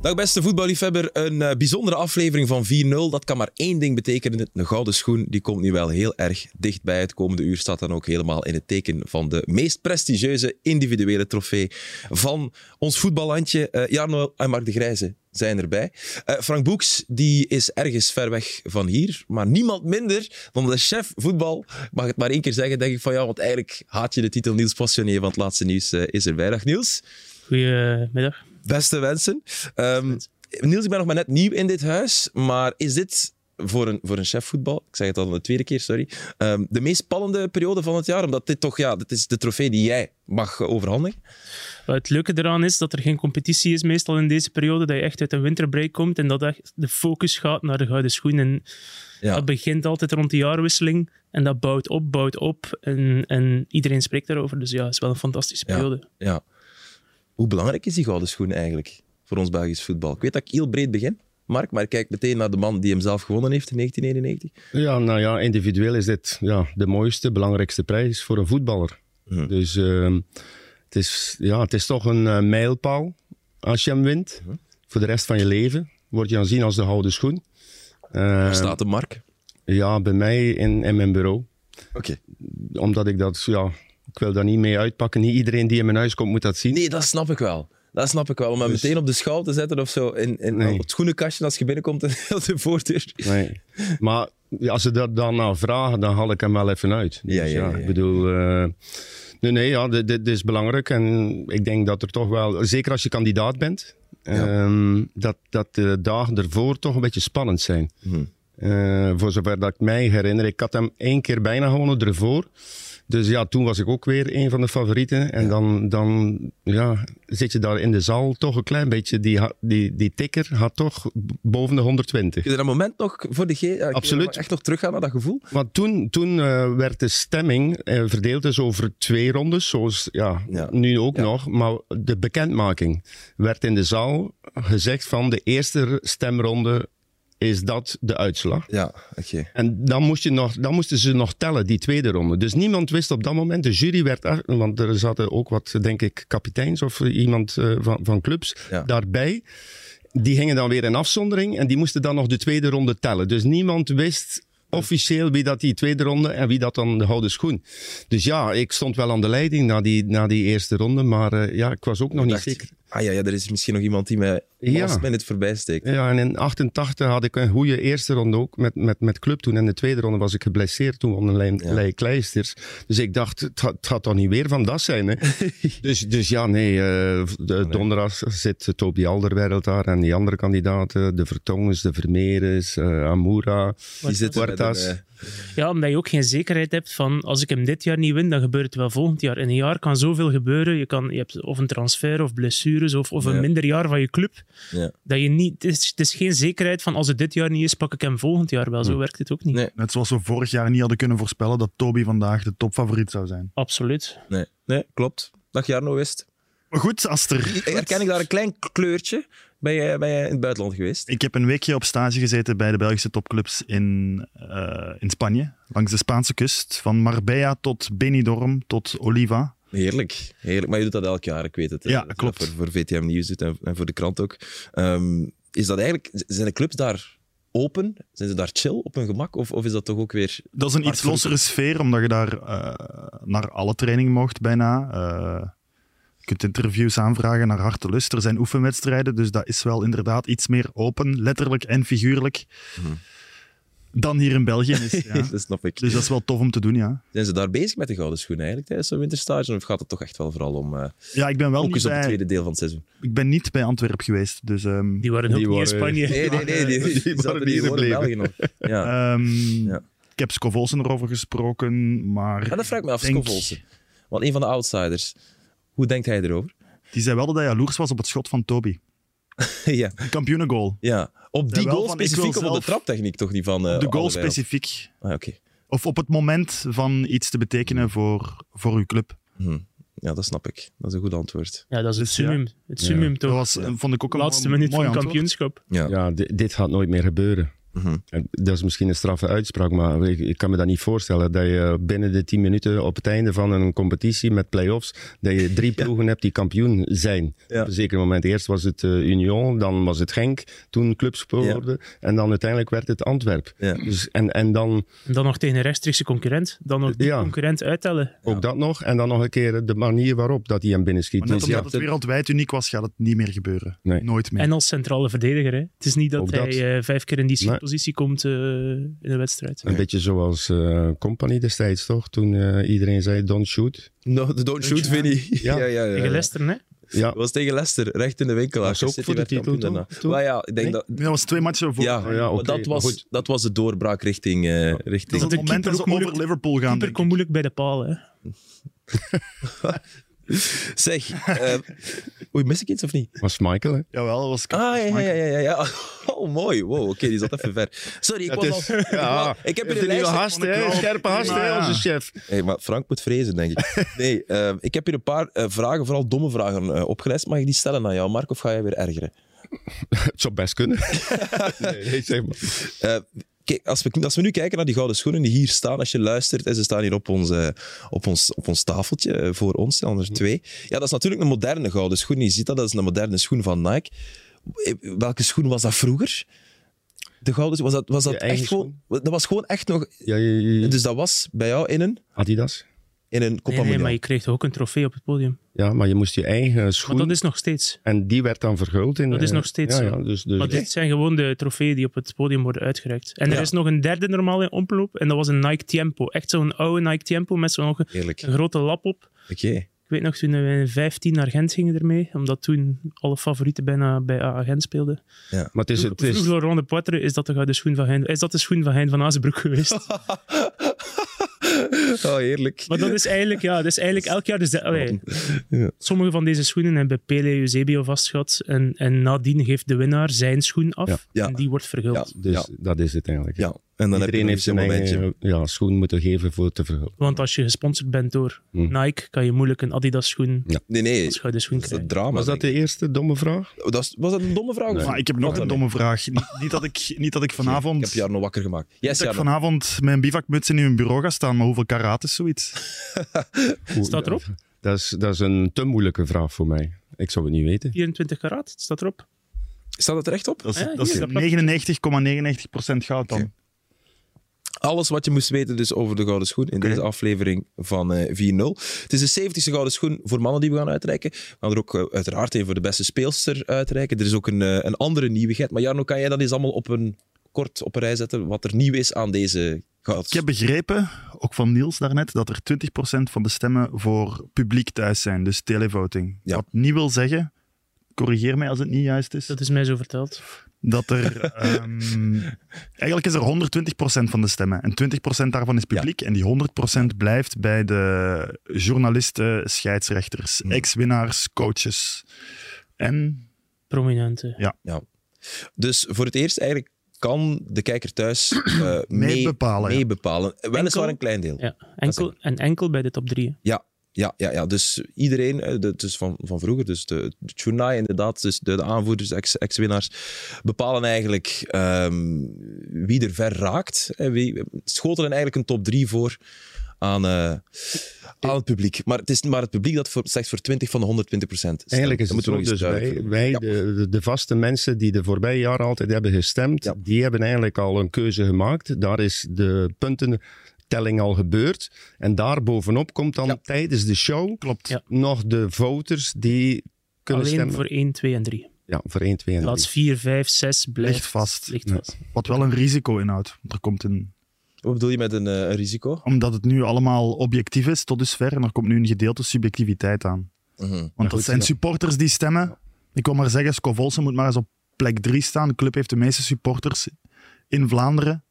Dag beste voetballiefhebber, een uh, bijzondere aflevering van 4-0. Dat kan maar één ding betekenen. Een gouden schoen die komt nu wel heel erg dichtbij. Het komende uur staat dan ook helemaal in het teken van de meest prestigieuze individuele trofee van ons voetballandje. Uh, Jarno en Mark de Grijze zijn erbij. Uh, Frank Boeks die is ergens ver weg van hier, maar niemand minder dan de chef voetbal. Mag het maar één keer zeggen, denk ik van ja, want eigenlijk haat je de titel Niels Passionné van het laatste nieuws is erbij. Dag Niels. Goedemiddag. Beste wensen. Um, Niels, ik ben nog maar net nieuw in dit huis, maar is dit voor een, voor een chef voetbal, ik zeg het al de tweede keer, sorry, um, de meest spannende periode van het jaar? Omdat dit toch, ja, dit is de trofee die jij mag overhandigen. Het leuke eraan is dat er geen competitie is meestal in deze periode, dat je echt uit een winterbreak komt en dat echt de focus gaat naar de gouden schoen. En ja. dat begint altijd rond de jaarwisseling en dat bouwt op, bouwt op en, en iedereen spreekt daarover. Dus ja, het is wel een fantastische periode. Ja, ja. Hoe belangrijk is die gouden schoen eigenlijk voor ons Belgisch voetbal? Ik weet dat ik heel breed begin, Mark, maar kijk meteen naar de man die hem zelf gewonnen heeft in 1991. Ja, nou ja, individueel is dit ja, de mooiste, belangrijkste prijs voor een voetballer. Mhm. Dus uh, het, is, ja, het is toch een uh, mijlpaal als je hem wint. Mhm. Voor de rest van je leven word je aanzien als de gouden schoen. Uh, Waar staat de Mark? Ja, bij mij in, in mijn bureau. Oké. Omdat ik dat, ja, ik wil daar niet mee uitpakken. Niet iedereen die in mijn huis komt moet dat zien. Nee, dat snap ik wel. Dat snap ik wel. Om hem dus- meteen op de schouw te zetten of zo. In, in het schoenenkastje als je binnenkomt en de voordeur. Nee. Maar als ze dat dan nou vragen, dan haal ik hem wel even uit. Dus, ja, ja, Ik bedoel... Uh, nee, nee, ja, dit, dit, is belangrijk. En ik denk dat er toch wel... Zeker als je kandidaat bent. Um, dat, dat de dagen ervoor toch een beetje spannend zijn. Hmm. Uh, voor zover dat ik mij herinner. Ik had hem één keer bijna gewonnen ervoor. Dus ja, toen was ik ook weer een van de favorieten. En dan, dan ja, zit je daar in de zaal toch een klein beetje. Die, die, die tikker had toch boven de 120. Kun je dat moment nog voor de G Absoluut. echt nog teruggaan naar dat gevoel? Want toen, toen uh, werd de stemming uh, verdeeld dus over twee rondes, zoals ja, ja. nu ook ja. nog. Maar de bekendmaking werd in de zaal gezegd van de eerste stemronde is dat de uitslag. Ja, oké. En dan, moest je nog, dan moesten ze nog tellen, die tweede ronde. Dus niemand wist op dat moment, de jury werd, want er zaten ook wat, denk ik, kapiteins of iemand uh, van, van clubs ja. daarbij. Die gingen dan weer in afzondering en die moesten dan nog de tweede ronde tellen. Dus niemand wist officieel wie dat die tweede ronde en wie dat dan de gouden schoen. Dus ja, ik stond wel aan de leiding na die, na die eerste ronde, maar uh, ja, ik was ook nog niet zeker. Ah ja, ja, er is misschien nog iemand die mij ja. met het voorbij steekt. Ja, en in 88 had ik een goede eerste ronde ook met, met, met club toen. En de tweede ronde was ik geblesseerd toen onder lijn, ja. kleisters. Dus ik dacht, het gaat, het gaat toch niet weer van dat zijn. Hè? dus, dus ja, nee. Uh, de, nee. Donderdag zit Toby Alderwereld daar en die andere kandidaten. De Vertongens, de Vermeeres, uh, die zitten Puertas. Ja, omdat je ook geen zekerheid hebt van als ik hem dit jaar niet win, dan gebeurt het wel volgend jaar. In een jaar kan zoveel gebeuren. Je, kan, je hebt of een transfer of blessures of, of een ja. minder jaar van je club. Ja. Dat je niet, het, is, het is geen zekerheid van als het dit jaar niet is, pak ik hem volgend jaar wel. Zo werkt het ook niet. Nee. Net zoals we vorig jaar niet hadden kunnen voorspellen dat Toby vandaag de topfavoriet zou zijn. Absoluut. Nee, nee klopt. Dag Jarno West. Maar goed, als er... Herken ik daar een klein kleurtje? Ben je, ben je in het buitenland geweest? Ik heb een weekje op stage gezeten bij de Belgische topclubs in, uh, in Spanje. Langs de Spaanse kust. Van Marbella tot Benidorm tot Oliva. Heerlijk, heerlijk. Maar je doet dat elk jaar, ik weet het. Ja, klopt. Voor, voor VTM Nieuws doet en, en, voor de krant ook. Um, is dat eigenlijk... Zijn de clubs daar open? Zijn ze daar chill op hun gemak? Of, of is dat toch ook weer... Dat is een iets lossere sfeer, omdat je daar uh, naar alle training mocht bijna. Uh, je kunt interviews aanvragen naar hartelust. Er zijn oefenwedstrijden, dus dat is wel inderdaad iets meer open, letterlijk en figuurlijk, hmm. dan hier in België is. Ja. dat snap ik. Dus dat is wel tof om te doen, ja. Zijn ze daar bezig met de gouden schoen eigenlijk tijdens zo'n winterstage? Of gaat het toch echt wel vooral om uh, ja, ik ben wel focus niet op bij, het tweede deel van het seizoen? Ik ben niet bij Antwerpen geweest, dus... Um, die waren ook die niet waren, in Spanje. Nee, nee, nee. Die, die, die, die waren niet in België nog. Ja. Um, ja. Ik heb Scovolsen erover gesproken, maar... Ja, dat vraag ik me af, denk... Scovolsen. Want een van de outsiders. Hoe denkt hij erover? Die zei wel dat hij jaloers was op het schot van Toby. ja. Kampioenengoal. Ja. Op die goal specifiek of op de traptechniek toch niet van... Uh, de goal specifiek. Ah, okay. Of op het moment van iets te betekenen voor, voor uw club. Hm. Ja, dat snap ik. Dat is een goed antwoord. Ja, dat is het summum. Het summum ja. toch. Dat was, vond ik ook een laatste minuut van het kampioenschap. Ja, ja dit gaat nooit meer gebeuren. Mhm. Dat is misschien een straffe uitspraak, maar ik, ik, kan me dat niet voorstellen. Dat je binnen de tien minuten op het einde van een competitie met play-offs, dat je drie ploegen hebt die kampioen zijn. Op een zeker moment. Eerst was het uh, Union, dan was het Genk, toen clubspoorde. En dan uiteindelijk werd het Antwerp. Dus, en, en, dan, en dan nog tegen een rechtstreekse concurrent. Dan nog die concurrent uittellen. Ook dat nog. En dan nog een keer de manier waarop dat hij hem binnenschiet. Maar net dus omdat het wereldwijd uniek was, gaat het niet meer gebeuren. Nooit meer. En als centrale verdediger. Hè. Het is niet dat hij uh, vijf keer in die positie komt uh, in de wedstrijd. Een beetje zoals uh, Company destijds, toch? Toen iedereen zei, don't shoot. No, don't shoot, Vinnie. Ja. ja, ja, ja. Tegen Leicester, hè? Ja. was tegen Leicester, recht in de winkel. Dat was ook voor de titel toen? Maar ja, ik denk nee? dat... dat was twee matchen voor. Ja, ja okay. dat, was, dat was de doorbraak richting... Uh, richting... Dat is het moment dat ze over Liverpool gaan. Keeper komt moeilijk bij de paal, hè. zeg, uh, oei, mis ik iets of niet? Was Michael, hè? Jawel, dat was Ah, ja, ja, ja, ja. Oh, mooi. Wow, oké, okay, die zat even ver. Sorry, ik was al... Ja, ik heb hier een. Hast, hè? Scherpe hast, hè, onze chef. Hey, maar Frank moet vrezen, denk ik. Nee, uh, ik heb hier een paar uh, vragen, vooral domme vragen, uh, opgeleid. Mag ik die stellen aan jou, Mark, of ga jij weer ergeren? Het zou best kunnen. nee, nee, zeg maar. Kijk, als we, als we nu kijken naar die gouden schoenen die hier staan, als je luistert, en ze staan hier op ons, uh, op ons, op ons tafeltje voor ons, staan er twee. Ja, dat is natuurlijk een moderne gouden schoen. Je ziet dat, dat is een moderne schoen van Nike. Welke schoen was dat vroeger? De gouden, was dat, was dat echt gewoon... Dat was gewoon echt nog... Ja, ja, ja, Dus dat was bij jou in een... Adidas in een Copa nee, nee, maar je kreeg ook een trofee op het podium. Ja, maar je moest je eigen schoen... Maar dat is nog steeds. En die werd dan verguld in... Dat is nog steeds ja, zo. Ja, dus, dus... Maar dit zijn gewoon de trofeeën die op het podium worden uitgereikt. En er is nog een derde normale omloop en dat was een Nike Tempo. Echt zo'n oude Nike Tempo met zo'n grote lap op. Oké. Ik weet nog, toen we in 15 naar Gent gingen ermee, omdat toen alle favorieten bijna bij Gent speelden. Ja, maar het is... Het is... Vroeg Laurent de Poitre, is dat de schoen van Hein, is dat de schoen van Hein van Azenbroek geweest? Oh, heerlijk. Maar dat is eigenlijk, ja, dat is eigenlijk elk jaar. Dus allee, ja. Sommige van deze schoenen hebben Pele Eusebio vastgehad. En, en nadien geeft de winnaar zijn schoen af. Ja. En die wordt verguld. Ja, dus dat is het eigenlijk. Ja. En dan Iedereen heeft zijn eigen ja, schoen moeten geven voor te verhullen. Want als je gesponsord bent door hm. Nike, kan je moeilijk een Adidas schoen ja. nee, nee. als gouden schoen krijgen. Drama, was dat de eerste domme vraag? Oh, dat was, dat een domme vraag? Nee. Maar ik heb nog een domme vraag. Niet, niet, dat ik, niet dat ik vanavond... Ik heb je nog wakker gemaakt. Yes, dat ik vanavond mijn bivakmuts in uw bureau ga staan, maar hoeveel karaat is zoiets? staat erop? Dat is, dat is een te moeilijke vraag voor mij. Ik zou het niet weten. 24 karaat, staat erop. Staat dat er echt op? Dat is, ja, is 99,99% ,99 goud dan. Okay. Alles wat je moest weten dus over de Gouden Schoen in okay. deze aflevering van uh, 4-0. Het is de 70ste Gouden Schoen voor mannen die we gaan uitreiken. We gaan er ook uh, uiteraard een voor de beste speelster uitreiken. Er is ook een, uh, een andere nieuwigheid. Maar Jarno, kan jij dat eens allemaal op een, kort op een rij zetten? Wat er nieuw is aan deze goud? Ik heb begrepen, ook van Niels daarnet, dat er 20% van de stemmen voor publiek thuis zijn. Dus televoting. Ja. Wat niet wil zeggen, corrigeer mij als het niet juist is. Dat is mij zo verteld dat er. Um, eigenlijk is er 120% van de stemmen. En 20% daarvan is publiek. Ja. En die 100% blijft bij de journalisten, scheidsrechters, mm. ex-winnaars, coaches. En. Prominenten. Ja. ja. Dus voor het eerst eigenlijk kan de kijker thuis uh, mee, mee, bepalen. Mee bepalen. Weliswaar een klein deel. Ja, enkel, en enkel bij de top drie. Ja, ja, ja, ja, dus iedereen, dus van, van vroeger, dus de, de Chunai inderdaad, dus de, de aanvoerders, ex-winnaars, bepalen eigenlijk um, wie er ver raakt. En wie, schotelen eigenlijk een top 3 voor aan, uh, aan het publiek. Maar het is maar het publiek dat voor, slechts voor 20 van de 120 procent Eigenlijk is het zo, dus wij, wij ja. de, de, vaste mensen die de voorbije jaren altijd hebben gestemd, ja. die hebben eigenlijk al een keuze gemaakt. Daar is de punten telling al gebeurd. En daar bovenop komt dan ja. tijdens de show Klopt. Ja. nog de voters die kunnen Alleen stemmen. voor 1, 2 en 3. Ja, voor 1, 2 en 3. Plaats 4, 5, 6 blijft ligt vast. Ligt vast. Ja. Wat wel een risico inhoudt. Er komt een... Wat bedoel je met een, uh, een risico? Omdat het nu allemaal objectief is tot dusver en er komt nu een gedeelte subjectiviteit aan. Mm -hmm. Want dat zijn supporters die stemmen. Ik wil maar zeggen, Scovolsen moet maar eens op plek 3 staan. De club heeft de meeste supporters in Vlaanderen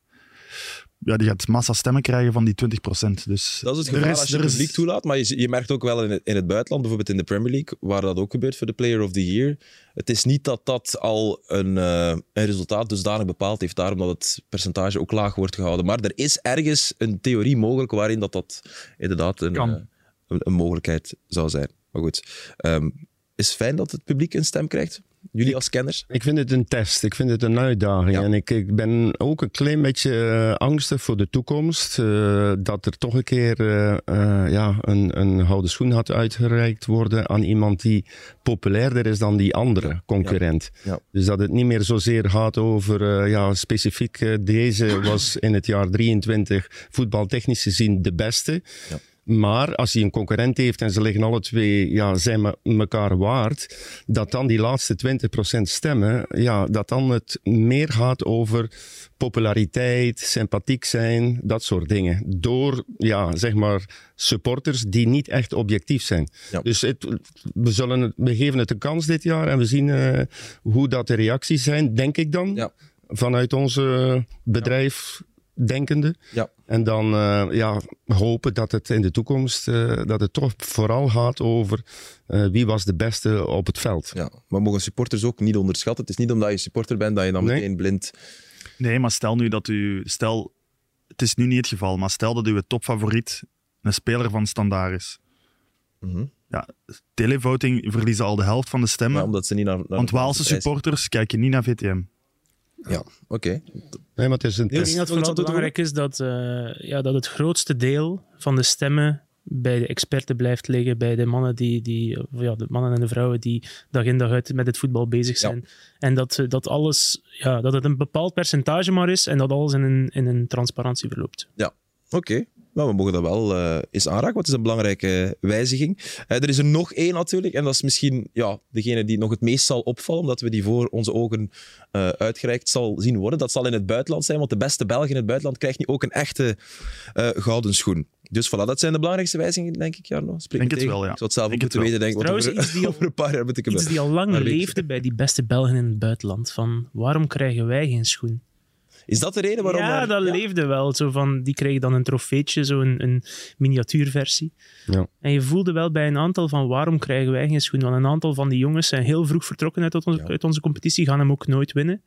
ja, die gaat massa stemmen krijgen van die 20%. Dus dat is het gevaar is, als je het publiek toelaat. Maar je, je, merkt ook wel in het, in het buitenland, bijvoorbeeld in de Premier League, waar dat ook gebeurt voor de Player of the Year. Het is niet dat dat al een, uh, een resultaat dusdanig bepaald heeft, daarom dat het percentage ook laag wordt gehouden. Maar er is ergens een theorie mogelijk waarin dat, dat inderdaad een, uh, een, een, mogelijkheid zou zijn. Maar goed, um, is fijn dat het publiek een stem krijgt Jullie als kenners? Ik vind het een test. Ik vind het een uitdaging. En ik, ik ben ook een klein beetje uh, angstig voor de toekomst. Uh, dat er toch een keer uh, ja, een, een houden schoen had uitgereikt worden aan iemand die populairder is dan die andere concurrent. Ja. Ja. Dus dat het niet meer zozeer gaat over ja, specifiek deze was in het jaar 23 voetbaltechnisch gezien de beste. Ja. Maar als hij een concurrent heeft en ze liggen alle twee, ja, zijn elkaar waard, dat dan die laatste 20% stemmen, ja, dat dan het meer gaat over populariteit, sympathiek zijn, dat soort dingen. Door, ja, zeg maar, supporters die niet echt objectief zijn. Dus het, we, zullen, we geven het een kans dit jaar en we zien uh, hoe dat de reacties zijn, denk ik dan. Ja. Vanuit ons bedrijf denkende. Ja. En dan uh, ja, hopen dat het in de toekomst uh, dat het toch vooral gaat over uh, wie was de beste op het veld. Ja, maar mogen supporters ook niet onderschatten. Het is niet omdat je supporter bent dat je dan nee. meteen blind... Nee, maar stel nu dat u... Stel, het is nu niet het geval, maar stel dat uw topfavoriet een speler van standaard is. Mm -hmm. Ja, televoting verliezen al de helft van de stemmen. Ja, omdat ze niet naar, naar Want Waalse supporters kijken niet naar VTM. Ja, oké. Okay. Nee, maar het is een Ik denk dat het vooral belangrijk is dat, uh, ja, dat het grootste deel van de stemmen bij de experten blijft liggen, bij de mannen, die, die, ja, de mannen en de vrouwen die dag in dag uit met het voetbal bezig zijn. Ja. En dat, dat alles, ja, dat het een bepaald percentage maar is en dat alles in een, in een transparantie verloopt. Ja, oké. Maar we mogen dat wel uh, eens aanraken, want het is een belangrijke wijziging. Uh, er is er nog één natuurlijk, en dat is misschien ja, degene die nog het meest zal opvallen, omdat we die voor onze ogen uh, uitgereikt zal zien worden. Dat zal in het buitenland zijn, want de beste Belg in het buitenland krijgt nu ook een echte gouden schoen. Dus voilà, dat zijn de belangrijkste wijzigingen, denk ik, Jarno. Spreek denk het wel, ja. Ik zou het zelf ook moeten weten, denk ik. Trouwens, iets die al, over een paar jaar moet ik iets die al lang leefde bij die beste Belgen in het buitenland. Van, waarom krijgen wij geen schoen? Is dat de reden waarom... Ja, dat leefde wel. Zo van, die kregen dan een trofeetje, zo een, een miniatuurversie. Ja. En je voelde wel bij een aantal van waarom krijgen wij geen schoen? Want een aantal van die jongens zijn heel vroeg vertrokken uit onze, uit onze competitie, gaan hem ook nooit winnen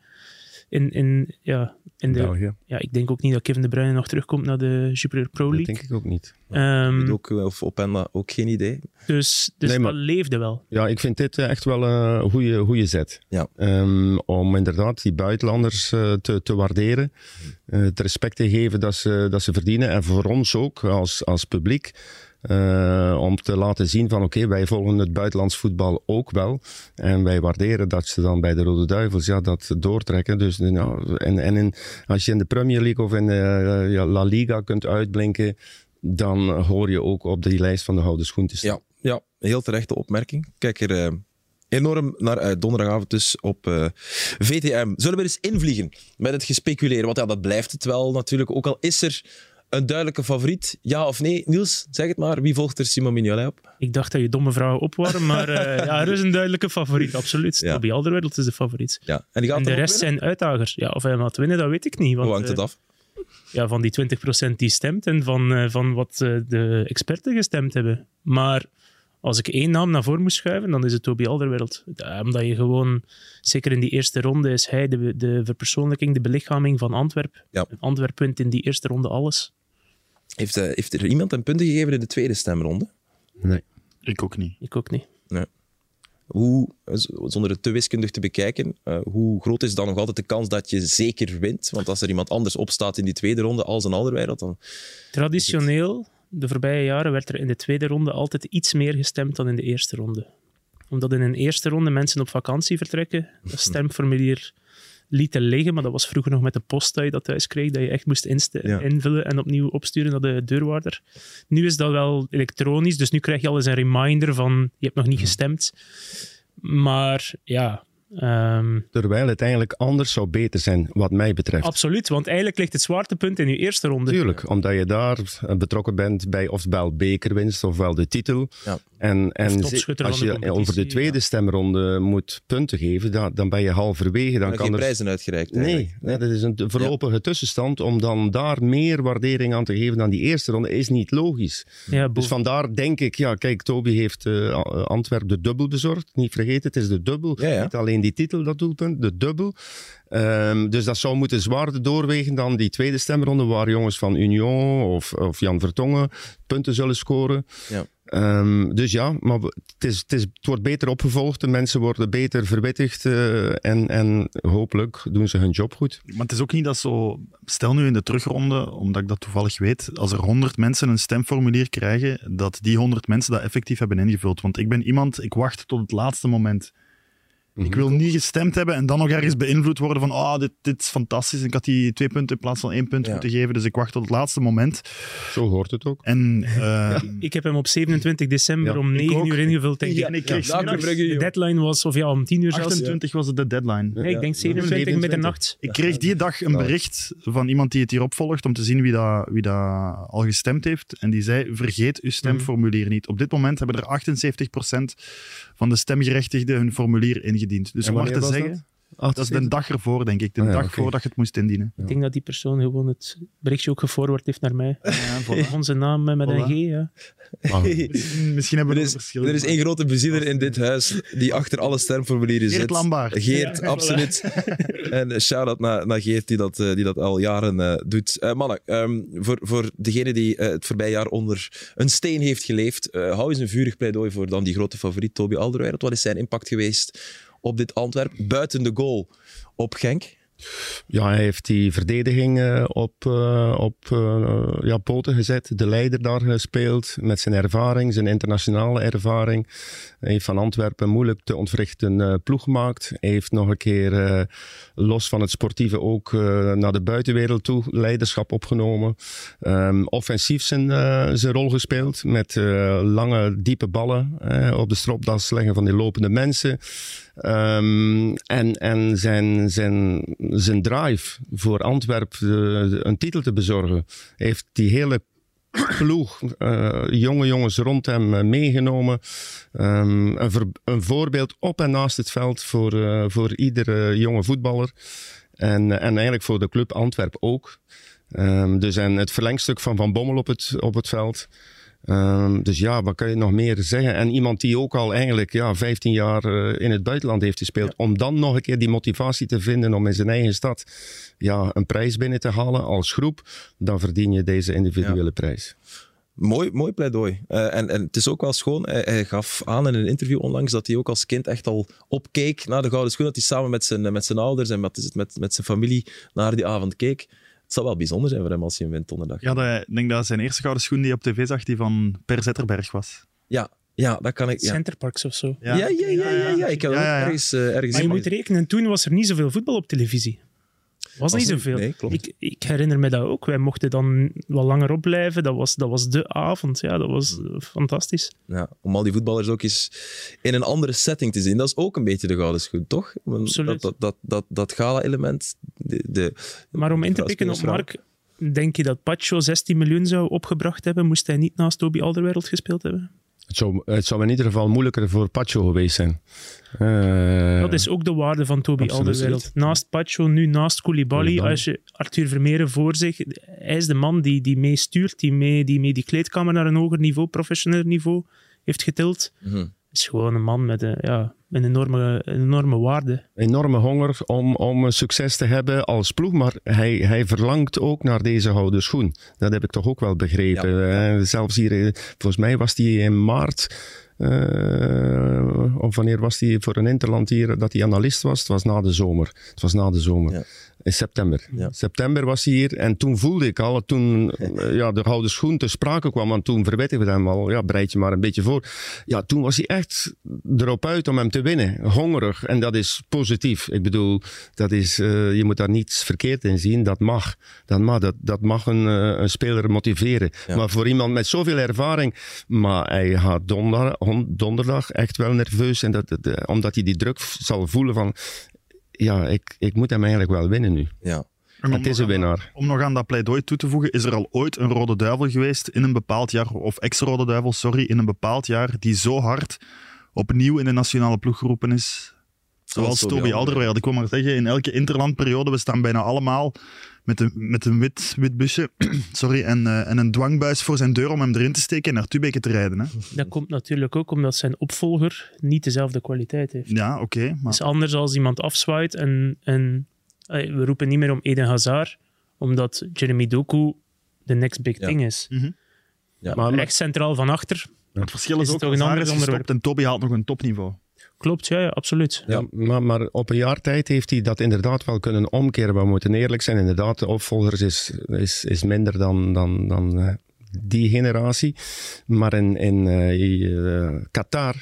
in, in, ja, in de, Ja, ik denk ook niet dat Kevin De Bruyne nog terugkomt naar de Super Pro League. Dat denk ik ook niet. Um, ook, of op en ook geen idee. Dus, dus dat leefde wel. Ja, ik vind dit echt wel een goede, goede zet. Ja. Um, om inderdaad die buitenlanders uh, te, te waarderen. Uh, het respect te geven dat ze, dat ze verdienen. En voor ons ook als, als publiek. Uh, om te laten zien van oké, wij volgen het buitenlands voetbal ook wel. En wij waarderen dat ze dan bij de Rode Duivels ja, dat doortrekken. Dus, nou, en en als je in de Premier League of in de uh, ja, La Liga kunt uitblinken, dan hoor je ook op die lijst van de houden schoen staan. Ja, ja, heel terechte opmerking. Kijk er uh, enorm naar uit. Donderdagavond dus op VTM. Zullen we eens invliegen met het gespeculeren? Want ja, dat blijft het wel natuurlijk. Ook al is er een duidelijke favoriet? Ja of nee? Niels, zeg het maar. Wie volgt er Simon Mignolet op? Ik dacht dat je domme vrouwen opwarm, maar uh, ja, er is een duidelijke favoriet, absoluut. Ja. Toby Alderweireld is de favoriet. Ja. En, die gaat en de rest zijn uitdagers. Ja, of hij gaat winnen, dat weet ik niet. Want, Hoe hangt het uh, af? Ja, van die 20% die stemt en van, uh, van wat de experten gestemd hebben. Maar als ik één naam naar voren moest schuiven, dan is het Toby Alderweireld. Omdat je gewoon, zeker in die eerste ronde, is hij de, de verpersoonlijking, de belichaming van Antwerp. Ja. Antwerp wint in die eerste ronde alles. Heeft, uh, heeft er iemand een punten gegeven in de tweede stemronde? Nee. Ik ook niet. Ik ook niet. Nee. Hoe, zonder het te wiskundig te bekijken, uh, hoe groot is dan nog altijd de kans dat je zeker wint? Want als er iemand anders opstaat in die tweede ronde als een Alderweireld, dan... Traditioneel, de voorbije jaren, werd er in de tweede ronde altijd iets meer gestemd dan in de eerste ronde. Omdat in een eerste ronde mensen op vakantie vertrekken, dat stemformulier lieten liggen. Maar dat was vroeger nog met de post dat je dat thuis kreeg, dat je echt moest invullen en opnieuw opsturen naar de deurwaarder. Nu is dat wel elektronisch, dus nu krijg je al eens een reminder van je hebt nog niet gestemd. Maar ja, Um, Terwijl het eigenlijk anders zou beter zijn, wat mij betreft. Absoluut, want eigenlijk ligt het zwaartepunt in je eerste ronde. Tuurlijk, omdat je daar betrokken bent bij ofwel bekerwinst ofwel de titel. Ja. En, en als je over de tweede ja. stemronde moet punten geven, dan, dan ben je halverwege. Dan, dan kan geen er... prijzen uitgereikt. Nee, nee, dat is een voorlopige ja. tussenstand. Om dan daar meer waardering aan te geven dan die eerste ronde, is niet logisch. Ja, dus vandaar denk ik, ja, kijk, Toby heeft uh, Antwerp de dubbel bezorgd. Niet vergeten, het is de dubbel. Niet alleen die titel, dat doelpunt, de dubbel. Ehm, dus dat zou moeten zwaarder doorwegen dan die tweede stemronde, waar jongens van Union of, of Jan Vertongen punten zullen scoren. Ja. Ehm, dus ja, maar het, is, het, is, het, wordt beter opgevolgd. De mensen worden beter verwittigd. Uh, en, en hopelijk doen ze hun job goed. Maar het is ook niet dat zo. Stel nu in de terugronde, omdat ik dat toevallig weet. Als er 100 mensen een stemformulier krijgen, dat die 100 mensen dat effectief hebben ingevuld. Want ik ben iemand, ik wacht tot het laatste moment. Ik wil niet gestemd hebben en dan nog ergens beïnvloed worden van oh, dit, dit is fantastisch. Ik had die twee punten in plaats van één punt moeten geven, dus ik wacht tot het laatste moment. Zo hoort het ook. En, uh, ik heb hem op 27 december om 9 uur ingevuld, denk ik. en ik kreeg de deadline was, of ja, om 10 uur 28 was het de deadline. Nee, ik denk 27 middernacht. Ik kreeg die dag een bericht van iemand die het hier opvolgt om te zien wie dat, wie dat al gestemd heeft. En die zei, vergeet uw stemformulier niet. Op dit moment hebben er 78% van de stemgerechtigden hun formulier ingediend. Dus om maar te zeggen... Dat? dat is de dag ervoor, denk ik. De ah, dag voordat je het moest indienen. Ik denk dat die persoon gewoon het berichtje ook geforward heeft naar mij. Ja, Onze naam met een G, ja. Misschien hebben we er is, Er is één grote bezieler in dit huis die achter alle stemformulieren zit. Geert Lambaard. Geert, absoluut. en shout-out naar, naar Geert die dat, eh, die dat al jaren uh, doet. Uh, mannen, um, voor, voor degene die uh, het voorbije jaar onder een steen heeft geleefd, hou eens een vurig pleidooi voor dan die grote favoriet Toby Alderweireld. Wat is zijn impact geweest op dit Antwerp, buiten de goal op Genk? Ja, hij heeft die verdediging uh, op, uh, op uh, ja, poten gezet. De leider daar gespeeld met zijn ervaring, zijn internationale ervaring. Hij heeft van Antwerpen moeilijk te ontwrichten ploeg gemaakt. Hij heeft nog een keer los van het sportieve ook naar de buitenwereld toe leiderschap opgenomen. Um, offensief zijn, zijn rol gespeeld met lange, diepe ballen op de stropdas leggen van die lopende mensen. Um, en en zijn, zijn, zijn drive voor Antwerpen een titel te bezorgen, heeft die hele ploeg, uh, jonge jongens rond hem uh, meegenomen. Um, een, een, voorbeeld op en naast het veld voor, uh, voor iedere jonge voetballer. En, en eigenlijk voor de club Antwerpen ook. Um, dus en het verlengstuk van Van Bommel op het, op het veld. Um, dus ja, wat kan je nog meer zeggen? En iemand die ook al eigenlijk ja, 15 jaar uh, in het buitenland heeft gespeeld, om dan nog een keer die motivatie te vinden om in zijn eigen stad ja, een prijs binnen te halen als groep, dan verdien je deze individuele ja. prijs. Mooi, mooi pleidooi. Uh, en, en het is ook wel schoon. Hij, hij, gaf aan in een interview onlangs dat hij ook als kind echt al opkeek naar de Gouden Schoen. Dat hij samen met zijn, met zijn ouders en met, met, met zijn familie naar die avond keek. Het zal wel bijzonder zijn voor hem als hij een wint donderdag. Ja, ik denk dat zijn eerste gouden schoen die op tv zag, die van Per Zetterberg was. Ja, ja, dat kan ik. Ja. Centerparks of zo. Ja, ja, ja. ja, ja, ja. Ik heb ja, ergens, uh, ergens Maar je moet rekenen, toen was er niet zoveel voetbal op televisie was, niet zoveel. Nee, ik, ik, herinner me dat ook. Wij mochten dan wat langer opblijven. Dat was, dat was de avond. Ja, dat was hmm. fantastisch. Ja, om al die voetballers ook eens in een andere setting te zien. Dat is ook een beetje de gouden schoen, toch? Absoluut. Dat, dat, dat, dat, gala-element. De, de, maar om in te pikken op Mark, denk je dat Pacho 16 miljoen zou opgebracht hebben, moest hij niet naast Toby Alderwereld gespeeld hebben? Het zou, het zou in ieder geval moeilijker voor Pacho geweest zijn. Uh, dat is ook de waarde van Toby Alderweireld. Naast Pacho, nu naast Koulibaly, als je Arthur Vermeeren voor zich... Hij is de man die, die meestuurt, die mee die, mee die kleedkamer naar een hoger niveau, professioneel niveau, heeft getild. Mm is gewoon een man met een, ja, een, enorme, een enorme waarde. Enorme honger om, om succes te hebben als ploeg, maar hij, hij verlangt ook naar deze houden schoen. Dat heb ik toch ook wel begrepen. Ja, ja. Zelfs hier, eh, volgens mij was hij in maart uh, of wanneer was hij voor een interland hier dat hij analist was? Het was na de zomer. Het was na de zomer. Ja. In september. Ja. September was hij hier en toen voelde ik al, toen ja, de gouden schoen te sprake kwam, want toen verwettigde we hem al, ja, bereid je maar een beetje voor. Ja, toen was hij echt erop uit om hem te winnen. Hongerig en dat is positief. Ik bedoel, dat is, uh, je moet daar niets verkeerd in zien. Dat mag. Dat mag, dat, dat mag een, een speler motiveren. Maar voor iemand met zoveel ervaring, maar hij gaat donderdag donderdag echt wel nerveus. En dat, de, omdat hij die druk zal voelen van, ja, ik, ik moet hem eigenlijk wel winnen nu. Ja. Het is een winnaar. om nog aan dat pleidooi toe te voegen, is er al ooit een rode duivel geweest in een bepaald jaar, of ex-rode duivel, sorry, in een bepaald jaar, die zo hard opnieuw in de nationale ploeg geroepen is? Zoals Toby Alderweireld. Ik wil maar zeggen, in elke interlandperiode, we staan bijna allemaal met een, met een wit, wit busje sorry, en, uh, en een dwangbuis voor zijn deur om hem erin te steken en naar Tubeke te rijden. Hè. Dat komt natuurlijk ook omdat zijn opvolger niet dezelfde kwaliteit heeft. Ja, oké. Okay, maar... Het is anders als iemand afzwaait en, en we roepen niet meer om Eden Hazard, omdat Jeremy Doku de next big thing is. Mm -hmm. ja. maar, rechts centraal van achter. Ja. Het verschil is, is ook, toch een ander onderwerp. En Toby haalt nog een topniveau. Klopt, ja, ja absoluut. Ja, maar, maar, op een jaar tijd heeft hij dat inderdaad wel kunnen omkeren. We moeten eerlijk zijn, inderdaad, de opvolgers is, is, is minder dan, dan, dan uh, die generatie. Maar in, in uh, Qatar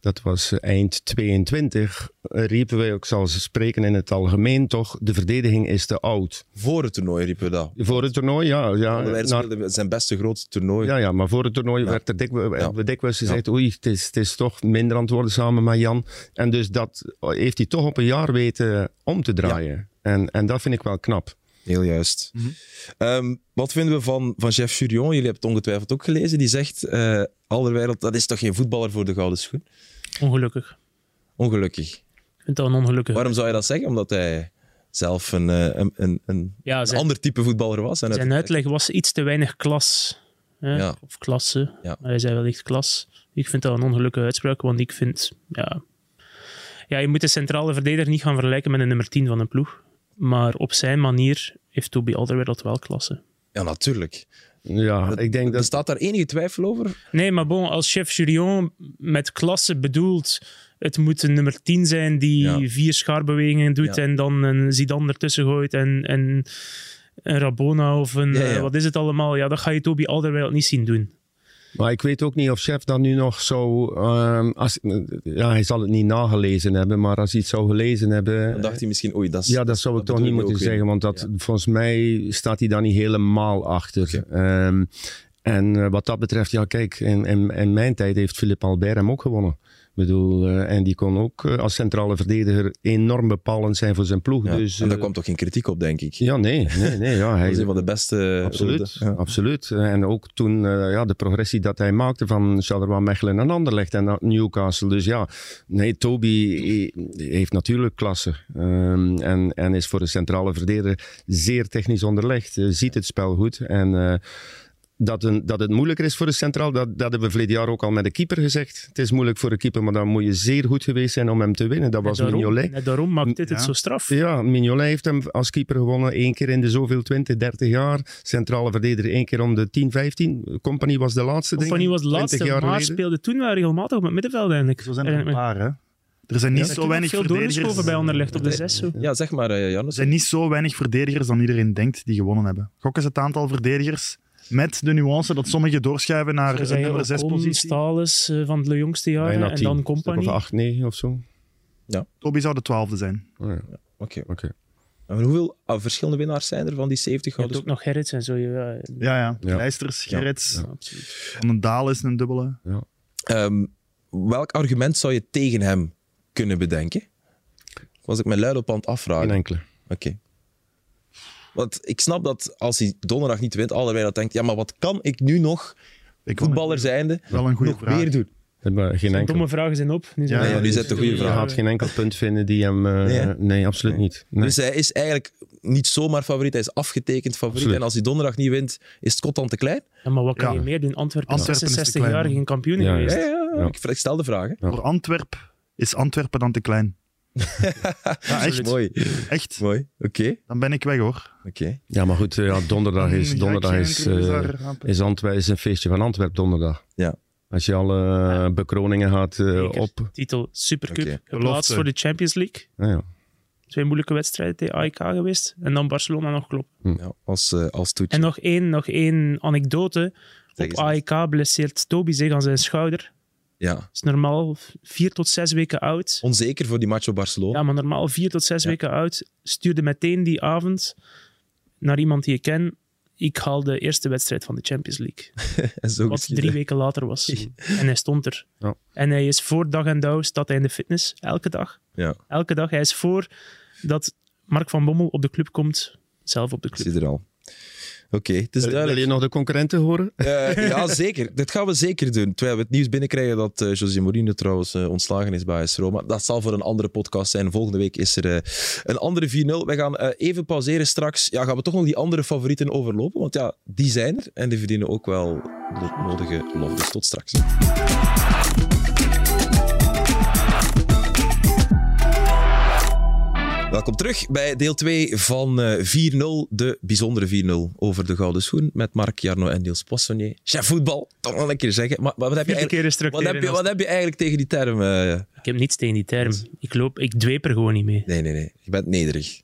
dat was eind 22, riepen wij, ik zal ze spreken in het algemeen toch, de verdediging is te oud. Voor het toernooi riepen we dat. Voor het toernooi, ja. ja naar, zijn beste grootste toernooi. Ja, ja maar voor het toernooi werd er dikwijls, ja. dikwijls gezegd, oei, het is, het is toch minder antwoorden samen met Jan. En dus dat heeft hij toch op een jaar weten om te draaien. En, en dat vind ik wel knap. Heel juist. Mm -hmm. wat vinden we van, van Jeff Jurion? Jullie hebben het ongetwijfeld ook gelezen. Die zegt, uh, Alderwereld, dat is toch geen voetballer voor de gouden schoen? Ongelukkig. Ongelukkig. Ik vind dat een ongelukkig. Waarom zou je dat zeggen? Omdat hij zelf een, eh, een, een, een, ja, zijn, ander type voetballer was. En zijn uitleg was iets te weinig klas. Hè? Ja. Of klasse. Ja. Maar hij zei wel echt klas. Ik vind dat een ongelukkige uitspraak, want ik vind... Ja, ja, je moet de centrale verdediger niet gaan vergelijken met een nummer 10 van een ploeg. Maar op zijn manier heeft Toby Alderweireld wel klasse. Ja, natuurlijk. Ja, ik denk dat... Staat daar enige twijfel over? Nee, maar bon, als chef Jurion met klasse bedoelt... Het moet een nummer 10 zijn die vier schaarbewegingen doet en dan een Zidane ertussen gooit en, en een Rabona of een... Uh, wat is het allemaal? Ja, dat ga je Toby Alderweireld niet zien doen. Maar ik weet ook niet of Chef dan nu nog zo. Um, als, ja, hij zal het niet nagelezen hebben, maar als hij het zou gelezen hebben. Dan dacht hij misschien, oei, dat is. Ja, dat zou ik toch niet moeten zeggen, want dat, volgens mij staat hij daar niet helemaal achter. Um, en uh, wat dat betreft, ja, kijk, in, in, in mijn tijd heeft Philippe Albert hem ook gewonnen bedoel, uh, en die kon ook uh, als centrale verdediger enorm bepalend zijn voor zijn ploeg. Ja, dus, en daar kwam toch geen kritiek op, denk ik? Ja, nee. nee, nee ja, hij was een van de beste. Absoluut. Ja. absoluut. En ook toen ja, de progressie dat hij maakte van Charleroi Mechelen en Anderlecht en Newcastle. Dus ja, nee, Toby heeft natuurlijk klasse. Um, en, en is voor de centrale verdediger zeer technisch onderlegd. ziet het spel goed en dat, een, dat het moeilijker is voor de centraal, dat, dat hebben we verleden jaar ook al met de keeper gezegd. Het is moeilijk voor de keeper, maar dan moet je zeer goed geweest zijn om hem te winnen. Dat was daarom, Mignolet. En daarom maakt dit het zo straf. Ja, Mignolet heeft hem als keeper gewonnen één keer in de zoveel 20, 30 jaar. Centrale verdediger één keer om de 10, 15. Company was de laatste. Company was de laatste, jaar maar speelde toen wel regelmatig op het middenveld eigenlijk. Zo zijn er een paar, hè? Er zijn niet zo weinig verdedigers. bij Anderlecht op de zes. Ja, zeg maar, uh, Jan. Er zijn niet zo weinig verdedigers dan iedereen denkt die gewonnen hebben. Gok eens het aantal verdedigers met de nuance dat sommigen doorschuiven naar de nummer 6 positie. Stalis uh, van de jongste jaren en dan Company. Of 8, 9 of zo. Ja. Toby zou de twaalfde zijn. Oh, ja. Oké. Okay. Okay. hoeveel uh, verschillende winnaars zijn er van die 70 gouden? Je hebt ook nog Gerrits en zo. Ja, ja, ja. Gerrits. Ja. Van een Daal is een dubbele. Ja. Um, welk argument zou je tegen hem kunnen bedenken? Was ik mijn luid op aan het afvragen? Geen enkele. Oké. Okay. Want ik snap dat als hij donderdag niet wint, allerlei dat denkt, ja, maar wat kan ik nu nog, ik voetballer zijnde, wel een goede nog vraag. meer doen? Geen enkel... Domme vragen zijn op. Nu zijn ja, ja, nu zet de goede vraag. Je gaat geen enkel punt vinden die hem... Uh, nee, nee, absoluut nee. niet. Nee. Dus hij is eigenlijk niet zomaar favoriet, hij is afgetekend favoriet. Absoluut. En als hij donderdag niet wint, is Scott dan te klein? Ja, maar wat kan je meer doen? Antwerpen, Antwerpen is 66 jaar geen kampioen geweest. Ja, Ik stel de vraag. Voor Antwerpen is Antwerpen dan te klein? Ja, echt. Mooi. Echt. Mooi. Oké. Dan ben ik weg hoor. Oké. Ja, maar goed, ja, donderdag is, donderdag is, uh, is, Antwerp, is een feestje van Antwerp donderdag. Ja. Als je alle uh, bekroningen gaat uh, op. Titel Supercup. Okay. Geplaatst voor de Champions League. Ah, ja. Twee moeilijke wedstrijden tegen AEK geweest. En dan Barcelona nog klopt. Hm. Ja, als, als toetje. En nog één, nog één anekdote. Op AEK blesseert Toby zich aan zijn schouder. Ja. is normaal vier tot zes weken oud. Onzeker voor die match op Barcelona. Ja, maar normaal vier tot zes weken oud. Stuurde meteen die avond naar iemand die je ken. Ik haal de eerste wedstrijd van de Champions League. wat drie weken later was. en hij stond er. Ja. En hij is voor dag en dauw, staat hij in de fitness. Elke dag. Ja. Elke dag. Hij is voor dat Mark van Bommel op de club komt. Zelf op de club. Zit er al. Oké, het is Wil- duidelijk. Wil je nog de concurrenten horen? Eh, ja, zeker. Dat gaan we zeker doen. Terwijl we het nieuws binnenkrijgen dat eh José Mourinho trouwens eh, ontslagen is bij AS Roma. Dat zal voor een andere podcast zijn. Volgende week is er een andere 4-0. Wij gaan even pauzeren straks. Ja, gaan we toch nog die andere favorieten overlopen? Want ja, die zijn er en die verdienen ook wel de nodige lof. Dus tot straks. Welkom terug bij deel 2 van eh, 4-0, de bijzondere 4-0 over de Gouden Schoen met Marc Jarno en Niels Poissonnier. Chef voetbal, toch nog een keer zeggen. Maar, maar wat, heb je eigenlijk, keer wat, heb je, wat heb je eigenlijk tegen die term? eh? Ik heb niets tegen die term. Ik loop, ik dweep er gewoon niet mee. Nee, nee, nee. Je bent nederig.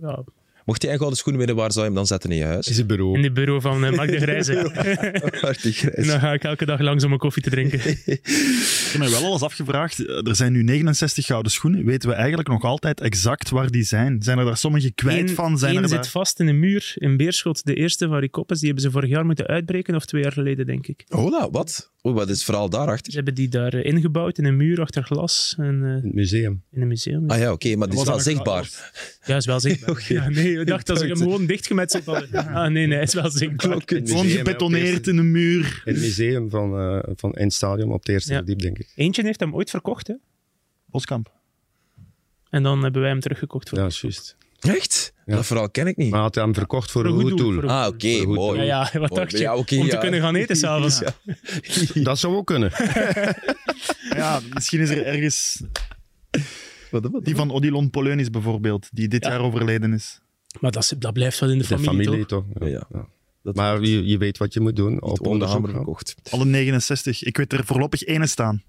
Ja, Mocht jij een gouden schoen winnen, waar zou je hem dan zetten in je huis? Is het bureau. in het bureau van eh, Mark de Grijze. Die en dan ga ik elke dag langs om een koffie te drinken. Ik heb mij wel alles afgevraagd. Eh, Er zijn nu 69 gouden schoenen. Weten we eigenlijk nog altijd exact waar die zijn? Zijn er daar sommige kwijt Eén- van? Zijn één er zit daar... vast in een muur in Beerschot. De eerste van Ricoppes, die hebben ze vorig jaar moeten uitbreken, of twee jaar geleden, denk ik. Hola, wat? Oh, wat is het verhaal Ze daarachter? hebben die daar eh, ingebouwd in een muur achter glas en, In het museum. in een museum. Ah ja, oké, maar die is Was wel zichtbaar. Ja, is wel zichtbaar. Oké. Ja, nee, ik dacht dat ze hem gewoon dichtgemetseld hadden. Ah, nee, nee, hij is wel zichtbaar. Gewoon gebetoneerd in een muur. In het museum van, eh van in het stadion op het eerste Ja. verdiep, denk ik. Eentje heeft hem ooit verkocht, hè? Boskamp. En dan hebben wij hem teruggekocht. Voor Ja, is juist. Echt? Ja. Dat verhaal ken ik niet. Maar hij had hem verkocht voor, Voor een goed doel. een Ah, oké, mooi. Ja, ja, wat dacht je? Ja, oké, Om ja. te kunnen gaan eten s'avonds. Ja. Dat zou ook kunnen. Ja, misschien is er ergens... Wat, wat, Die van Odilon Poleunis bijvoorbeeld, die dit Ja. jaar overleden is. Maar dat, is- dat blijft wel in de De familie, familie, toch? toch? Ja, ja. Dat Maar je, je weet wat je moet doen. Op onderzoek verkocht. Alle 69. Ik weet er voorlopig ene staan.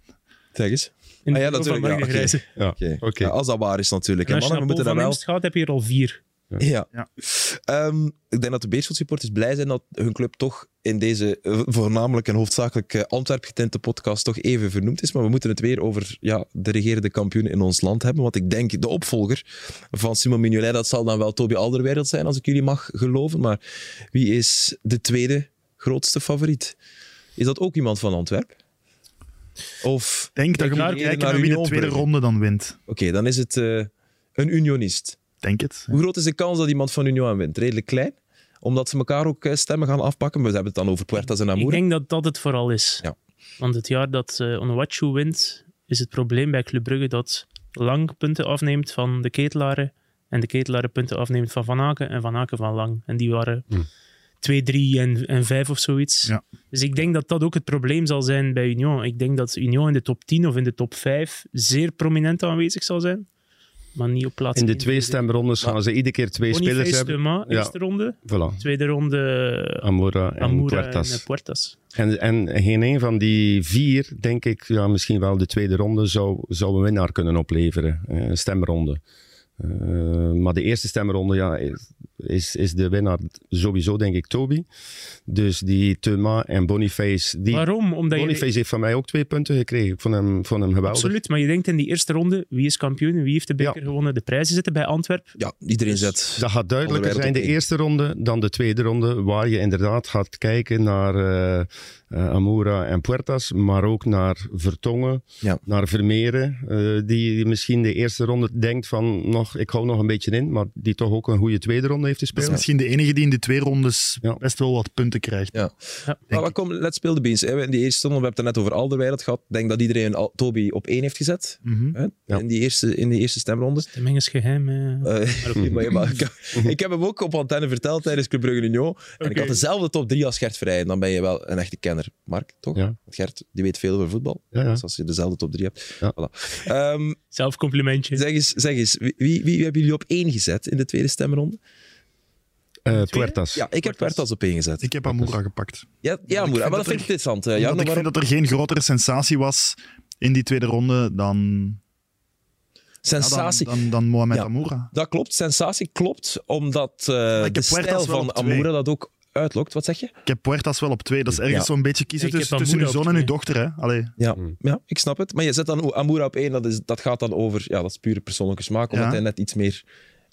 Zeg eens. In Ah ja, natuurlijk, ja. Ja, als dat waar is natuurlijk. En als je naar moeten Paul dat van wel... Imst gaat, heb je er al vier. Ja. Ja. Ehm, ik denk dat de Beerschot supporters blij zijn dat hun club toch in deze eh, voornamelijk en hoofdzakelijk eh, Antwerp getinte podcast toch even vernoemd is. Maar we moeten het weer over ja, de regerende kampioen in ons land hebben. Want ik denk de opvolger van Simon Mignolet, dat zal dan wel Toby Alderweireld zijn, als ik jullie mag geloven. Maar wie is de tweede grootste favoriet? Is dat ook iemand van Antwerp? Of, Ik denk dat je moet kijken naar wie de tweede ronde dan wint. oké, dan is het eh, een unionist. Denk het. Hoe groot is de kans dat iemand van Union wint? Redelijk klein? Omdat ze elkaar ook eh, stemmen gaan afpakken. We hebben het dan over Puertas en Ik Amour. denk dat dat het vooral is. Ja. Want het jaar dat uh, Onuachu wint, is het probleem bij Club Brugge dat Lang punten afneemt van de ketelaren en de ketelaren punten afneemt van Van Aken en Van Aken van Lang. En die waren Hm. 2, 3 en, en 5 of zoiets. Ja. Dus ik denk dat dat ook het probleem zal zijn bij Union. Ik denk dat Union in de top 10 of in de top 5 zeer prominent aanwezig zal zijn. Maar niet op plaats In de twee stemrondes gaan ze iedere keer twee Boniface spelers hebben. Ja. eerste ronde. Voilà. Tweede ronde Amora en Puertas. en eh, Puertas. En, en geen een van die vier, denk ik, ja, misschien wel de tweede ronde, zou, zou een winnaar kunnen opleveren. eh, Een stemronde. Eh, maar de eerste stemronde ja, is- is, de winnaar sowieso, denk ik, Toby. Dus die Thuma en Boniface. Die, Waarom? Omdat je... Boniface heeft van mij ook twee punten gekregen. Ik vond hem, vond hem geweldig. Absoluut, maar je denkt in die eerste ronde, wie is kampioen, wie heeft de beker Ja. gewonnen? De prijzen zitten bij Antwerp. Ja, iedereen zet. Dat gaat duidelijker zijn de eerste ronde dan de tweede ronde, waar je inderdaad gaat kijken naar eh eh, Amoura en Puertas, maar ook naar Vertongen, Ja. naar Vermeeren, eh, die misschien de eerste ronde denkt van, nog, ik hou nog een beetje in, maar die toch ook een goede tweede ronde heeft Dat is misschien de enige die in de twee rondes Ja. best wel wat punten krijgt. Ja. Ja. Maar wat kom, let's speel de beans. hè. In die eerste ronde, we hebben het net over Alderweireld gehad. Ik denk dat iedereen al- Toby op één heeft gezet. Mhm. Hè? Ja. In, die eerste, in die eerste stemronde. De is geheim. eh. Eh, maar, maar ik, heb, ik heb hem ook op antenne verteld tijdens Club Brugge Union. En ik had dezelfde top 3 als Gert Vrij. Dan ben je wel een echte kenner. Mark, toch? Ja. Want Gert, die weet veel over voetbal. Ja, ja. Dus als je dezelfde top 3 hebt. Ja. Voilà. Ehm, Zelf complimentje. zeg eens, zeg eens wie, wie, wie hebben jullie op één gezet in de tweede stemronde? Eh, Puertas. Ja, ik heb Puertas op één gezet. Ik heb Amoura gepakt. Ja, ja vind maar dat vind ik er- interessant. eh, Jarno, ik vind waarom? dat er geen grotere sensatie was in die tweede ronde dan, ja, Sensatie. dan, dan, dan Mohamed Ja. Amoura. Dat klopt, sensatie klopt, omdat eh, de stijl van. Amoura dat ook uitlokt. Wat zeg je? Ik heb Puertas wel op twee. Dat is ergens Ja. zo'n beetje kiezen tussen, tussen uw Amoura zoon en uw dochter. Hè? Allee. Ja, Hmm. ja, ik snap het. Maar je zet dan Amoura op één, dat, is, dat gaat dan over, ja, dat is pure persoonlijke smaak, omdat Ja. hij net iets meer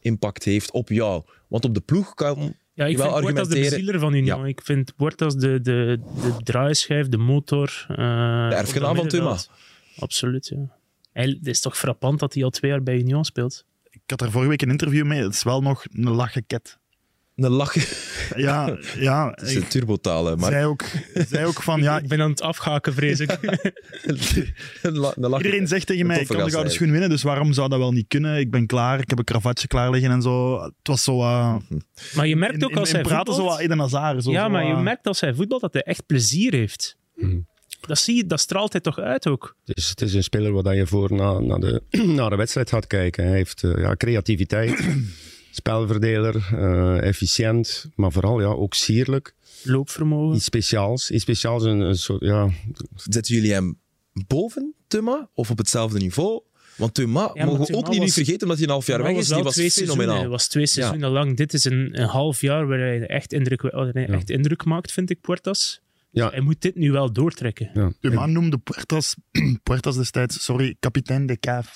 impact heeft op jou. Want op de ploeg kan Ja, ik wel vind Puertas de bezieler van Union. Ja. Ik vind Puertas de, de, de draaischijf, de motor. eh, de erfgenaam van Thuma. Absoluut, ja. Hij, het is toch frappant dat hij al twee jaar bij Union speelt. Ik had er vorige week een interview mee. Het is wel nog een lacheket. Een lach. Ja, ja. Het is een turbotale. Maar Zij ook, zij ook van, ja, Ik ben aan het afhaken, vrees ik. la-. Iedereen zegt tegen mij, ik kan de gouden schoen winnen, dus waarom zou dat wel niet kunnen? Ik ben klaar, ik heb een kravatje klaar liggen en zo. Het was zo... eh, Maar je merkt ook in, als hij praten zo wat Eden Hazard. Zo, ja, zo, maar je merkt als hij voetbalt dat hij echt plezier heeft. Mhm. Dat, zie je, dat straalt hij toch uit ook. Dus het is een speler waar je voor naar, naar, de, naar de wedstrijd gaat kijken. Hij heeft eh, ja, creativiteit, spelverdeler, eh, efficiënt, maar vooral ja, ook sierlijk. Loopvermogen. Iets speciaals. Iets speciaals, een, een soort, ja, Zetten jullie hem boven Thuma of op hetzelfde niveau? Want Thuma maar mogen we ook niet, niet was- vergeten omdat hij een half jaar weg is. Die wel was twee fenomenaal. seizoenen. was twee seizoenen lang. Dit is een, een half jaar waar hij echt indruk, waar hij echt indruk maakt, vind ik, Puertas. ja, Hij moet dit nu wel doortrekken. ja. Man noemde Puertas, Puertas destijds, sorry, kapitein de Cave.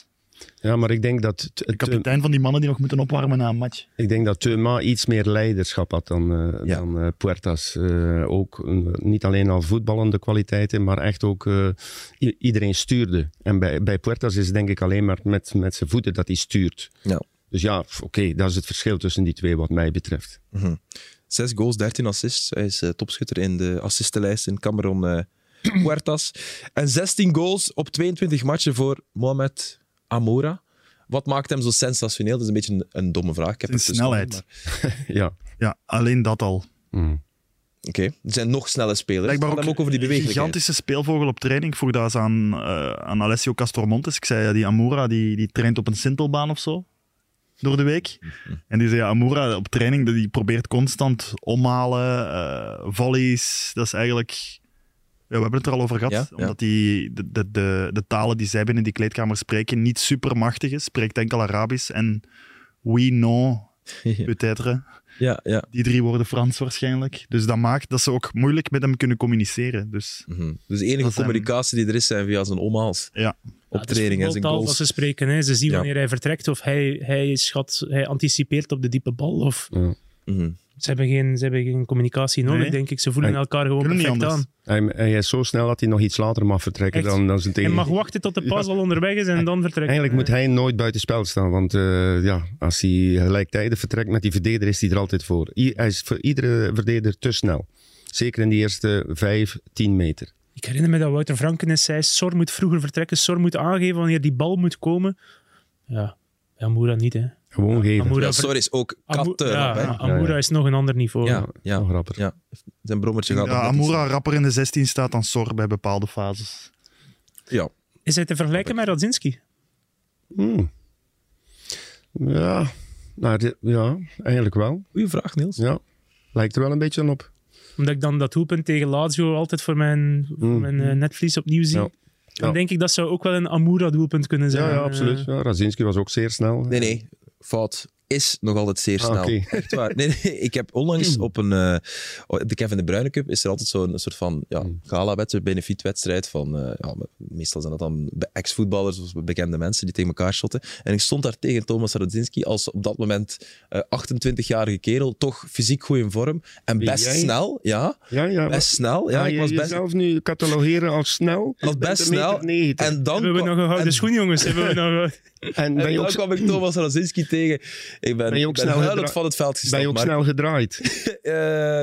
Ja, maar ik denk dat, het- De het- kapitein van die mannen die nog moeten opwarmen na een match. ik denk dat Thuma iets meer leiderschap had dan, eh, Ja. dan eh, Puertas. Eh, ook niet alleen al voetballende kwaliteiten, maar echt ook eh, iedereen stuurde. En bij, bij Puertas is het denk ik alleen maar met, met zijn voeten dat hij stuurt. Ja. Dus ja, oké, dat is het verschil tussen die twee wat mij betreft. Zes goals, 13 assists. Hij is topschutter in de assistenlijst in Cameron eh Puertas. En 16 goals op 22 matchen voor Mohamed Amora. Wat maakt hem zo sensationeel? Dat is een beetje een, een domme vraag. Ik heb Zijn tussen snelheid. maar- Ja. Ja, alleen dat al. Mm. Oké, er zijn nog snelle spelers. Blijkbaar Maar ook, ook over die een bewegelijkheid. gigantische speelvogel op training. Ik vroeg dat eens aan, eh, aan Alessio Castromontes. Ik zei, ja, die Amoura die, die traint op een sintelbaan of zo. Door de week. En die zei, ja, Amoura op training, die probeert constant omhalen, eh volleys. Dat is eigenlijk... Ja, we hebben het er al over gehad. Ja, ja. Omdat die, de, de, de, de talen die zij binnen die kleedkamer spreken niet super machtig is. Spreekt enkel Arabisch en oui, non, peut-être. Ja, ja. Die drie woorden Frans waarschijnlijk. Dus dat maakt dat ze ook moeilijk met hem kunnen communiceren. Dus Mhm. Dus de enige Dat zijn- communicatie die er is, zijn via zijn omhaals. ja, Op training en zijn goals. dat ze spreken. Hè. Ze zien Ja. wanneer hij vertrekt of hij, hij, schat, hij anticipeert op de diepe bal. Of, Ja. Mhm. Ze, hebben geen, ze hebben geen communicatie nodig, Nee. denk ik. Ze voelen elkaar gewoon niet perfect aan. Hij, hij is zo snel dat hij nog iets later mag vertrekken Echt? dan, dan zijn Hij mag wachten tot de pas al onderweg is en dan vertrekken. Eigenlijk moet hij nooit buiten spel staan, want eh, ja, als hij gelijktijdig vertrekt met die verdediger is hij er altijd voor. I- hij is voor iedere verdediger te snel. Zeker in die eerste vijf, tien meter. Ik herinner me dat Wouter Franken eens zei, Sor moet vroeger vertrekken, Sor moet aangeven wanneer die bal moet komen. Ja, ja Amoura niet, hè. Gewoon geven. Ja, sorry, is ook Amu- katten. ja, Amoura is nog een ander niveau. Ja, ja, Nog rapper. ja. Zijn brommertje gaat Amoura rapper in de 16 staat dan Sor bij bepaalde fases. Ja. Is hij te vergelijken met Radzinski? Hmm. Ja, nou, dit- ja, eigenlijk wel. Goeie vraag, Niels. Ja. Lijkt er wel een beetje op. Omdat ik dan dat doelpunt tegen Lazio altijd voor mijn, voor Mm. mijn eh, netvlies opnieuw zie. Ja. Dan denk ik dat zou ook wel een Amoura-doelpunt kunnen zijn. Ja, ja Eh, absoluut. Ja, Radzinski was ook zeer snel. Nee, nee. Fout. Is nog altijd zeer Ah, snel. oké. Echt waar. Nee, nee. Ik heb onlangs op een... eh, de Kevin de Bruyne Cup is er altijd zo'n soort van ja, gala-wedstrijd, benefietwedstrijd van... eh, ja, meestal zijn dat dan ex-voetballers of bekende mensen die tegen elkaar shotten. En ik stond daar tegen Thomas Radzinski als op dat moment eh 28-jarige kerel, toch fysiek goed in vorm en best jij? snel. Ja, Ja, ja. best snel. Ja, Ga ik je was best... jezelf nu catalogeren als snel? Als Je best snel. 90. En dan, Hebben we nog een gouden en- schoen, jongens? Hebben we nog... En ben En je dan ook, kwam ik Thomas Radzinski tegen. Ik ben, Ben je ook ik ben snel gedra- van het veld ben gestapt. je ook Mark. snel gedraaid? Eh,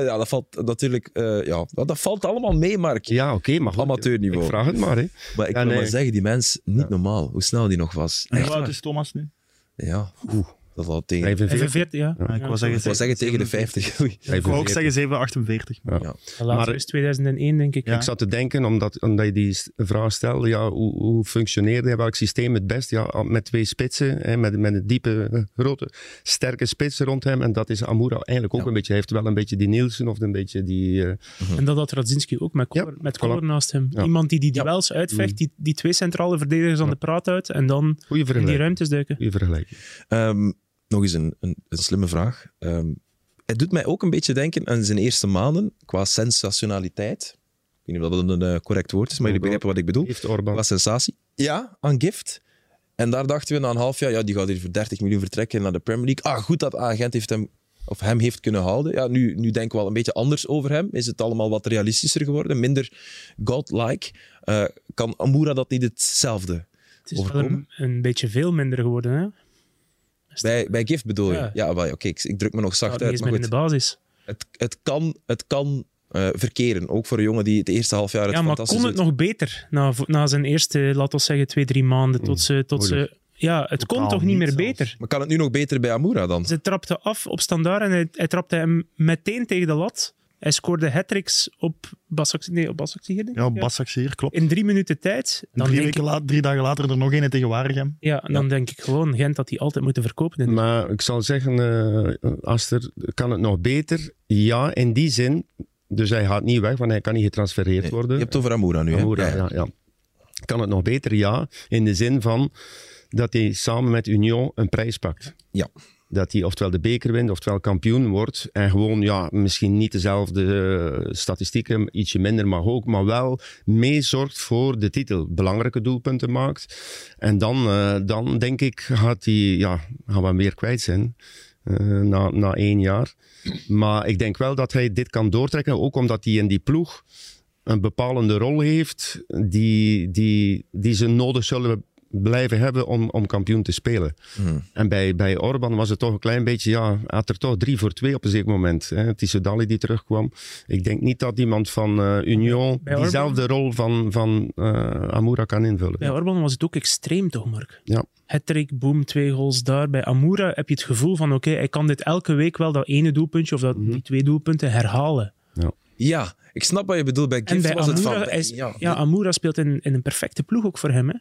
ja, dat valt natuurlijk... eh, ja, dat dat valt allemaal mee, Mark. Ja, oké, maar goed. Amateurniveau. Ik vraag het maar, hè. Maar ik Ja, wil nee. maar zeggen, die mens, niet normaal. Hoe snel die nog was. En Echt hoe oud waar. is Thomas nu? Ja, oeh, dat al tegen... 45. 45, ja. Ja, ik wou zeggen, Ik wou zeggen tegen de 50. Oei. Ik wou ook zeggen 748. Ja. Ja. Maar- is 2001, denk ik. Ja. Ik zat te denken, omdat, omdat je die vraag stelde, ja, hoe, hoe functioneerde hij, welk systeem het best? Ja, met twee spitsen, hè, met, met een diepe, eh, grote, sterke spits rond hem. En dat is Amoura eigenlijk ook Ja. een beetje. Hij heeft wel een beetje die Nielsen of een beetje die... eh, En dat had Radzinski ook met met naast hem. Ja. Iemand die die Ja. duels uitvecht, Mm. die, die twee centrale verdedigers aan de praat uit en dan in die ruimtes duiken. Goeie vergelijking. Ehm, nog eens een, een, een slimme vraag. Ehm, het doet mij ook een beetje denken aan zijn eerste maanden qua sensationaliteit. Ik weet niet of dat een eh, correct woord is, maar jullie begrijpen wat ik bedoel. Heeft Orban. Qua sensatie. Ja, aan Gift. En daar dachten we na een half jaar, ja, die gaat hier voor 30 miljoen vertrekken naar de Premier League. Ah, goed dat Agent heeft hem, of hem heeft kunnen houden. Ja, nu, nu denken we wel een beetje anders over hem. Is het allemaal wat realistischer geworden, minder godlike. Eh, kan Amoura dat niet hetzelfde? Het is wel een, een beetje veel minder geworden. Hè? Bij, bij Gift bedoel je? Ja, ja oké, ik, ik, druk me nog zacht uit. Maar goed, in de basis. Het, het kan, het kan uh, verkeren. Ook voor een jongen die het eerste half jaar het Ja, maar kon het nog beter na, na zijn eerste, laten we zeggen, twee, drie maanden tot hmm, ze... Tot ze ja, het kon toch niet meer beter. Maar kan het nu nog beter bij Amura dan? Ze trapte af op standaard en hij, hij trapte hem meteen tegen de lat. Hij scoorde hat op Basak, nee, op Basaksehir. Ja, op Basaksehir, klopt. In drie minuten tijd. Dan drie, weken later, drie dagen later er nog een tegen Waregem. Ja, en dan denk ik gewoon, Gent dat hij altijd moeten verkopen. Maar ik zal zeggen, uh, Aster, kan het nog beter? Ja, in die zin. Dus hij gaat niet weg, want hij kan niet getransfereerd worden. Je hebt het over Amoura nu, Amoura, hè? Ja, ja. Kan het nog beter? Ja, in de zin van dat hij samen met Union een prijs pakt. Ja dat hij oftewel de beker wint, oftewel kampioen wordt. En gewoon, ja, misschien niet dezelfde uh, statistieken, ietsje minder mag ook, maar wel meezorgt voor de titel. Belangrijke doelpunten maakt. En dan, uh, dan denk ik, gaat hij, ja, gaan we meer kwijt zijn. Uh, na, na één jaar. Maar ik denk wel dat hij dit kan doortrekken, ook omdat hij in die ploeg een bepalende rol heeft die, die, die ze nodig zullen blijven hebben om, om kampioen te spelen. Hmm. En bij, bij Orban was het toch een klein beetje, ja, had er toch drie voor twee op een zeker moment. Hè. Het is Dali die terugkwam. Ik denk niet dat iemand van uh, Union diezelfde rol van, van uh, Amoura kan invullen. Bij Orban was het ook extreem toch, Mark? Ja. Hattrick, boom, twee goals daar. Bij Amoura heb je het gevoel van, oké, hij kan dit elke week wel, dat ene doelpuntje of dat, mhm. die twee doelpunten herhalen. Ja. Ja, ik snap wat je bedoelt. Bij Gift was Amoura, het van... ja, ja, Amoura speelt in, in een perfecte ploeg ook voor hem, hè?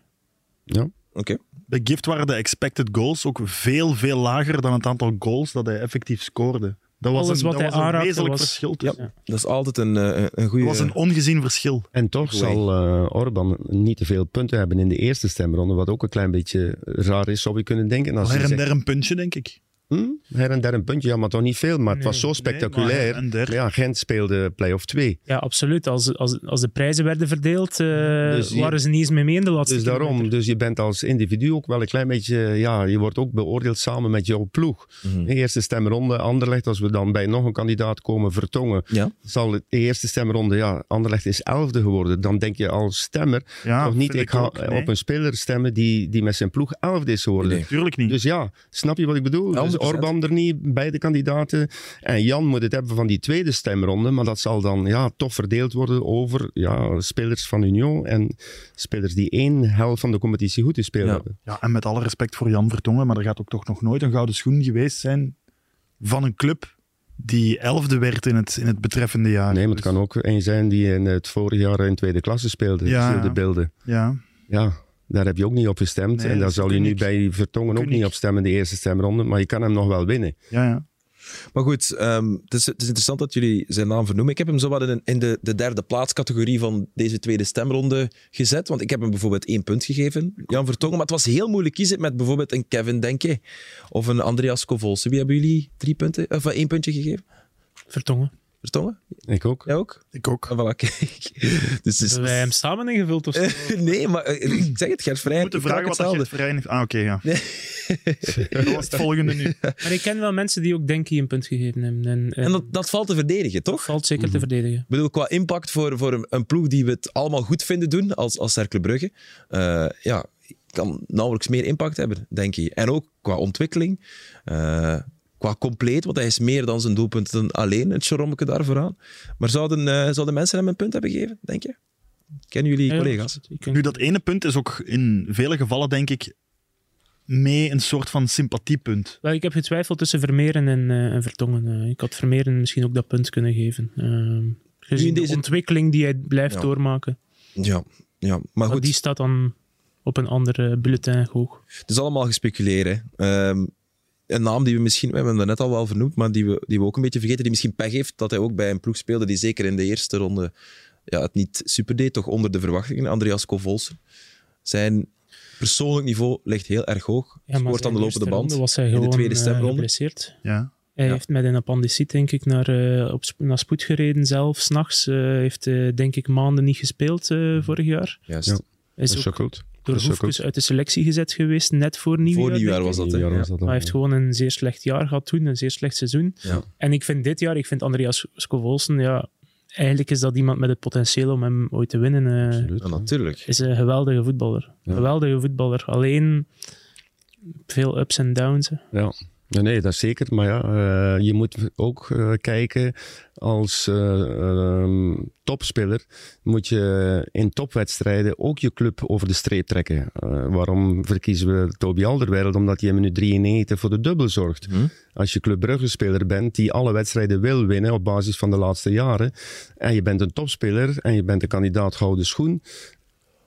Ja. Oké. Bij Gift waren de expected goals ook veel, veel lager dan het aantal goals dat hij effectief scoorde. Dat was Alles een, wat dat hij was een wezenlijk verschil. Ja, dat is altijd een, eh, een goede... Dat was een ongezien verschil. En toch zal uh, Orban niet te veel punten hebben in de eerste stemronde, wat ook een klein beetje raar is, zou je kunnen denken. Als Her en der een puntje, denk ik. Hm? Her en der een puntje, ja, maar toch niet veel. Maar het was zo spectaculair. Nee, ja, Gent speelde play-off 2. Ja, absoluut. Als, als, als de prijzen werden verdeeld, uh, dus waren ze niet eens mee mee in de laatste Dus daarom, dus je bent als individu ook wel een klein beetje... Ja, je wordt ook beoordeeld samen met jouw ploeg. Mm De eerste stemronde, Anderlecht, als we dan bij nog een kandidaat komen, Vertongen, ja. zal de eerste stemronde, ja, Anderlecht is elfde geworden. Dan denk je als stemmer, ja, nog niet, ik ga op een speler stemmen die, die met zijn ploeg elfde is geworden. Nee, tuurlijk niet. Dus ja, snap je wat ik bedoel? Dus Orban er niet, beide kandidaten. En Jan moet het hebben van die tweede stemronde, maar dat zal dan ja, toch verdeeld worden over ja, spelers van Union en spelers die één helft van de competitie goed gespeeld ja. hebben. Ja, en met alle respect voor Jan Vertongen, maar er gaat ook toch nog nooit een gouden schoen geweest zijn van een club die elfde werd in het, in het betreffende jaar. Nee, maar het kan ook een zijn die in het vorige jaar in tweede klasse speelde. Ja, de beelden. Ja. Ja, daar heb je ook niet op gestemd. en daar zal je nu bij Vertongen ook niet op stemmen, de eerste stemronde. Maar je kan hem nog wel winnen. Ja, ja. Maar goed, um, het, is, het, is, interessant dat jullie zijn naam vernoemen. Ik heb hem zo wat in, in de, de, derde plaatscategorie van deze tweede stemronde gezet. Want ik heb hem bijvoorbeeld één punt gegeven, Jan Vertongen. Maar het was heel moeilijk kiezen met bijvoorbeeld een Kevin Denke of een Andreas Kovolse. Wie hebben jullie drie punten, of één puntje gegeven? Vertongen. Vertongen? Ik ook. Jij ook? Ik ook. En voilà, kijk. Dus Hebben wij hem samen ingevuld of zo? nee, maar eh, ik zeg het, Gert Vrij. Moet vragen wat Gert Vrij heeft. Ah, oké, ja. dat was het volgende nu. Maar ik ken wel mensen die ook Denkie een punt gegeven hebben. En, en, dat, dat valt te verdedigen, toch? Dat valt zeker te mhm. verdedigen. Ik bedoel, qua impact voor, voor een, een, ploeg die we het allemaal goed vinden doen, als, als Cercle Brugge, uh, ja, kan nauwelijks meer impact hebben, denk ik. En ook qua ontwikkeling. Uh, qua compleet, want hij is meer dan zijn doelpunten alleen, het Chorommeke daar vooraan. Maar zouden, uh, zouden mensen hem een punt hebben gegeven, denk je? Kennen jullie collega's? Nu, dat ene punt is ook in vele gevallen, denk ik, mee een soort van sympathiepunt. Wel, ik heb getwijfeld tussen Vermeeren en, uh, en Vertongen. Uh, ik had Vermeeren misschien ook dat punt kunnen geven. Uh, gezien deze... de ontwikkeling die hij blijft doormaken. Ja, ja maar goed. die staat dan op een andere bulletin hoog. Het is allemaal gespeculeren. Um, een naam die we misschien, we hebben hem net al wel vernoemd, maar die we, die we ook een beetje vergeten, die misschien pech heeft, dat hij ook bij een ploeg speelde die zeker in de eerste ronde ja, het niet super deed, toch onder de verwachtingen, Andreas Kovolsen. Zijn persoonlijk niveau ligt heel erg hoog. Ja, Scoort aan de lopende band. Was hij in de tweede eh, stemronde. ja. Hij heeft met een appendiciet, denk ik, naar, uh, op, naar spoed gereden zelf. S'nachts uh, heeft, uh, denk ik, maanden niet gespeeld vorig jaar. Juist. Ja, is, is ook goed door Hoefkes uit de selectie gezet geweest, net voor nieuwjaar. Voor nieuwjaar was dat, ja. was dat Hij heeft gewoon een zeer slecht jaar gehad toen, een zeer slecht seizoen. Ja. En ik vind dit jaar, ik vind Andreas Scovolsen, ja, eigenlijk is dat iemand met het potentieel om hem ooit te winnen. Uh, ja, natuurlijk. Is een geweldige voetballer. Geweldige voetballer. Alleen veel ups en downs. Ja. Nee, nee, dat zeker. Maar ja, uh, je moet ook uh, kijken als uh, um, topspeler moet je in topwedstrijden ook je club over de streep trekken. waarom verkiezen we Toby Alderweireld? Omdat hij in minuut 93 voor de dubbel zorgt. Hm? Als je Club Brugge speler bent die alle wedstrijden wil winnen op basis van de laatste jaren en je bent een topspeler en je bent een kandidaat gouden schoen,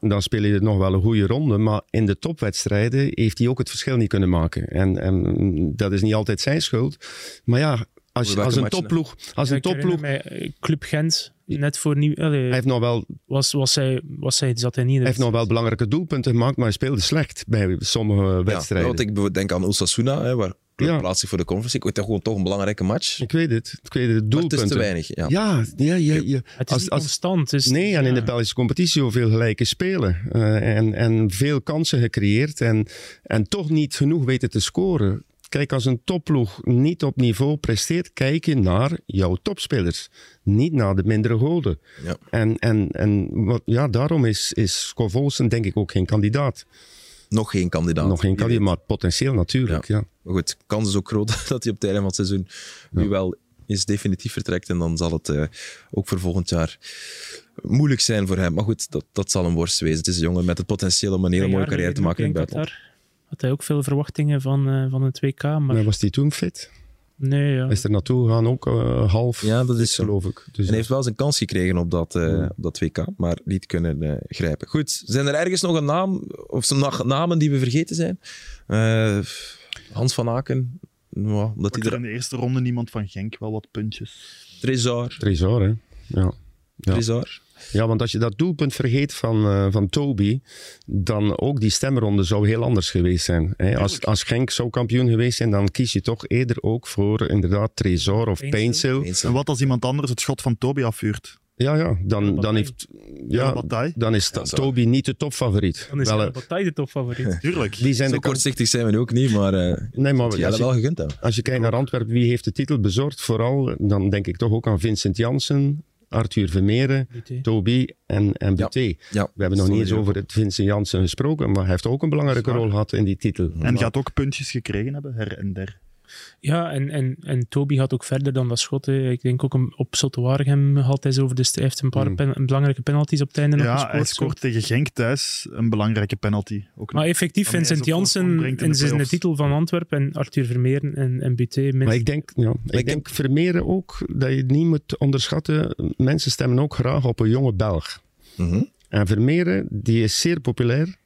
dan speel je nog wel een goede ronde. Maar in de topwedstrijden heeft hij ook het verschil niet kunnen maken. En, en dat is niet altijd zijn schuld. Maar ja, als, als een topploeg... Als een topploeg eh, Club Gent, net voor nieuw... hij heeft nog wel... Was, was hij, was hij, zat hij niet Hij heeft nog wel belangrijke doelpunten gemaakt, maar hij speelde slecht bij sommige wedstrijden. Ja, want ik denk aan Osasuna, hè, waar. Plaatsing voor de conference. Ik weet toch gewoon toch een belangrijke match. Ik weet het. Ik weet het. Doelpunten. het is te weinig. Ja, ja, ja, ja, ja. Het is als, als, constant. Is, nee, en in de Belgische competitie zoveel gelijke spelen. Uh, en, en veel kansen gecreëerd. En, en toch niet genoeg weten te scoren. Kijk, als een topploeg niet op niveau presteert, kijk je naar jouw topspelers. Niet naar de mindere goden. Ja. En, en, en wat, ja, daarom is, is Scovolsen denk ik ook geen kandidaat. Nog geen kandidaat. Nog geen kandidaat, maar potentieel natuurlijk. Ja. Maar goed, kans is ook groot dat hij op het einde van het seizoen nu wel is definitief vertrekt. En dan zal het uh, ook voor volgend jaar moeilijk zijn voor hem. Maar goed, dat, dat zal een worst wezen. Het is een jongen met het potentieel om een hele mooie carrière te maken in het buitenland. Had hij ook veel verwachtingen van, uh, van het WK. Maar... maar was hij toen fit? Nee, ja. Is er naartoe gegaan ook uh, half? Ja, dat is geloof ik. Dus en hij heeft wel zijn kans gekregen op dat, uh, op dat WK, maar niet kunnen uh, grijpen. Goed, zijn er ergens nog een naam, of nog namen die we vergeten zijn? Hans van Aken. Nou, omdat hij er in de eerste ronde niemand van Genk wel wat puntjes. Trezor. Trezor, hè? Ja. ja. Trezor. Ja, want als je dat doelpunt vergeet van, uh, van Toby, dan ook die stemronde zou heel anders geweest zijn. Hè? Als, als Genk zou kampioen geweest zijn, dan kies je toch eerder ook voor inderdaad Tresor of Painsil. En wat als iemand anders het schot van Toby afvuurt? Ja, ja, dan, dan, heeft, ja, dan is ja, Toby niet de topfavoriet. Dan is wel, Bataille de topfavoriet. Tuurlijk. Die zijn Zo kortzichtig zijn we ook niet, maar, uh, nee, maar ja, dat wel gegund hebben. Als je kijkt naar Antwerpen, wie heeft de titel bezorgd? Vooral, dan denk ik toch ook aan Vincent Janssen, Arthur Vermeeren, Toby en, en Buté. Ja. We hebben nog niet eens over het Vincent Janssen gesproken, maar hij heeft ook een belangrijke rol gehad in die titel. En gaat ook puntjes gekregen hebben, her en der. Ja, en, en, en Toby gaat ook verder dan dat schot. Ik denk ook op Sotowaregem had hij over. Dus hij heeft een paar mm. belangrijke penalties op het einde ja, nog gescoord. hij scoort tegen Genk thuis een belangrijke penalty. Ook maar effectief, Vincent Janssen in, in de, titel van Antwerpen en Arthur Vermeeren en, en Buté. Maar ik denk, ja, ik, denk Vermeeren ook, dat je het niet moet onderschatten. Mensen stemmen ook graag op een jonge Belg. Mm En Vermeeren, die is zeer populair.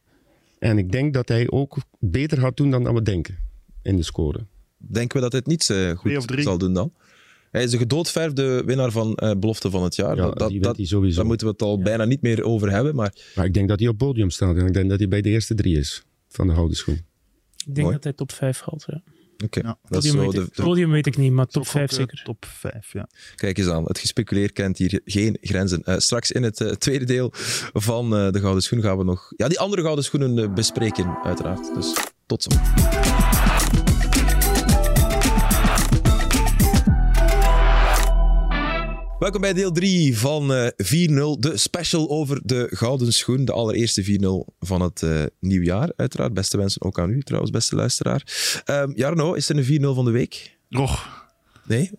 En ik denk dat hij ook beter gaat doen dan we denken in de score denken we dat hij het niet uh, goed zal doen dan. Hij is de gedoodverfde winnaar van uh, belofte van het jaar. Ja, dat, dat, sowieso. Daar moeten we het al bijna niet meer over hebben. Maar... maar ik denk dat hij op podium staat. En ik denk dat hij bij de eerste drie is van de houden schoen. Ik denk dat hij top 5 haalt. Ja. Oké. Okay. Ja, podium, weet de, podium weet ik niet, maar top 5 zeker. Top 5, ja. Kijk eens aan. Het gespeculeer kent hier geen grenzen. Uh, straks in het uh, tweede deel van uh, de Gouden Schoen gaan we nog ja, die andere Gouden Schoenen bespreken, uiteraard. Dus tot zo. Welkom bij deel 3 van uh, eh, 4-0, de special over de Gouden Schoen. De allereerste 4-0 van het uh, nieuwjaar, uiteraard. Beste wensen ook aan u, trouwens, beste luisteraar. Um, Jarno, is er een 4-0 van de week? Och. Nee?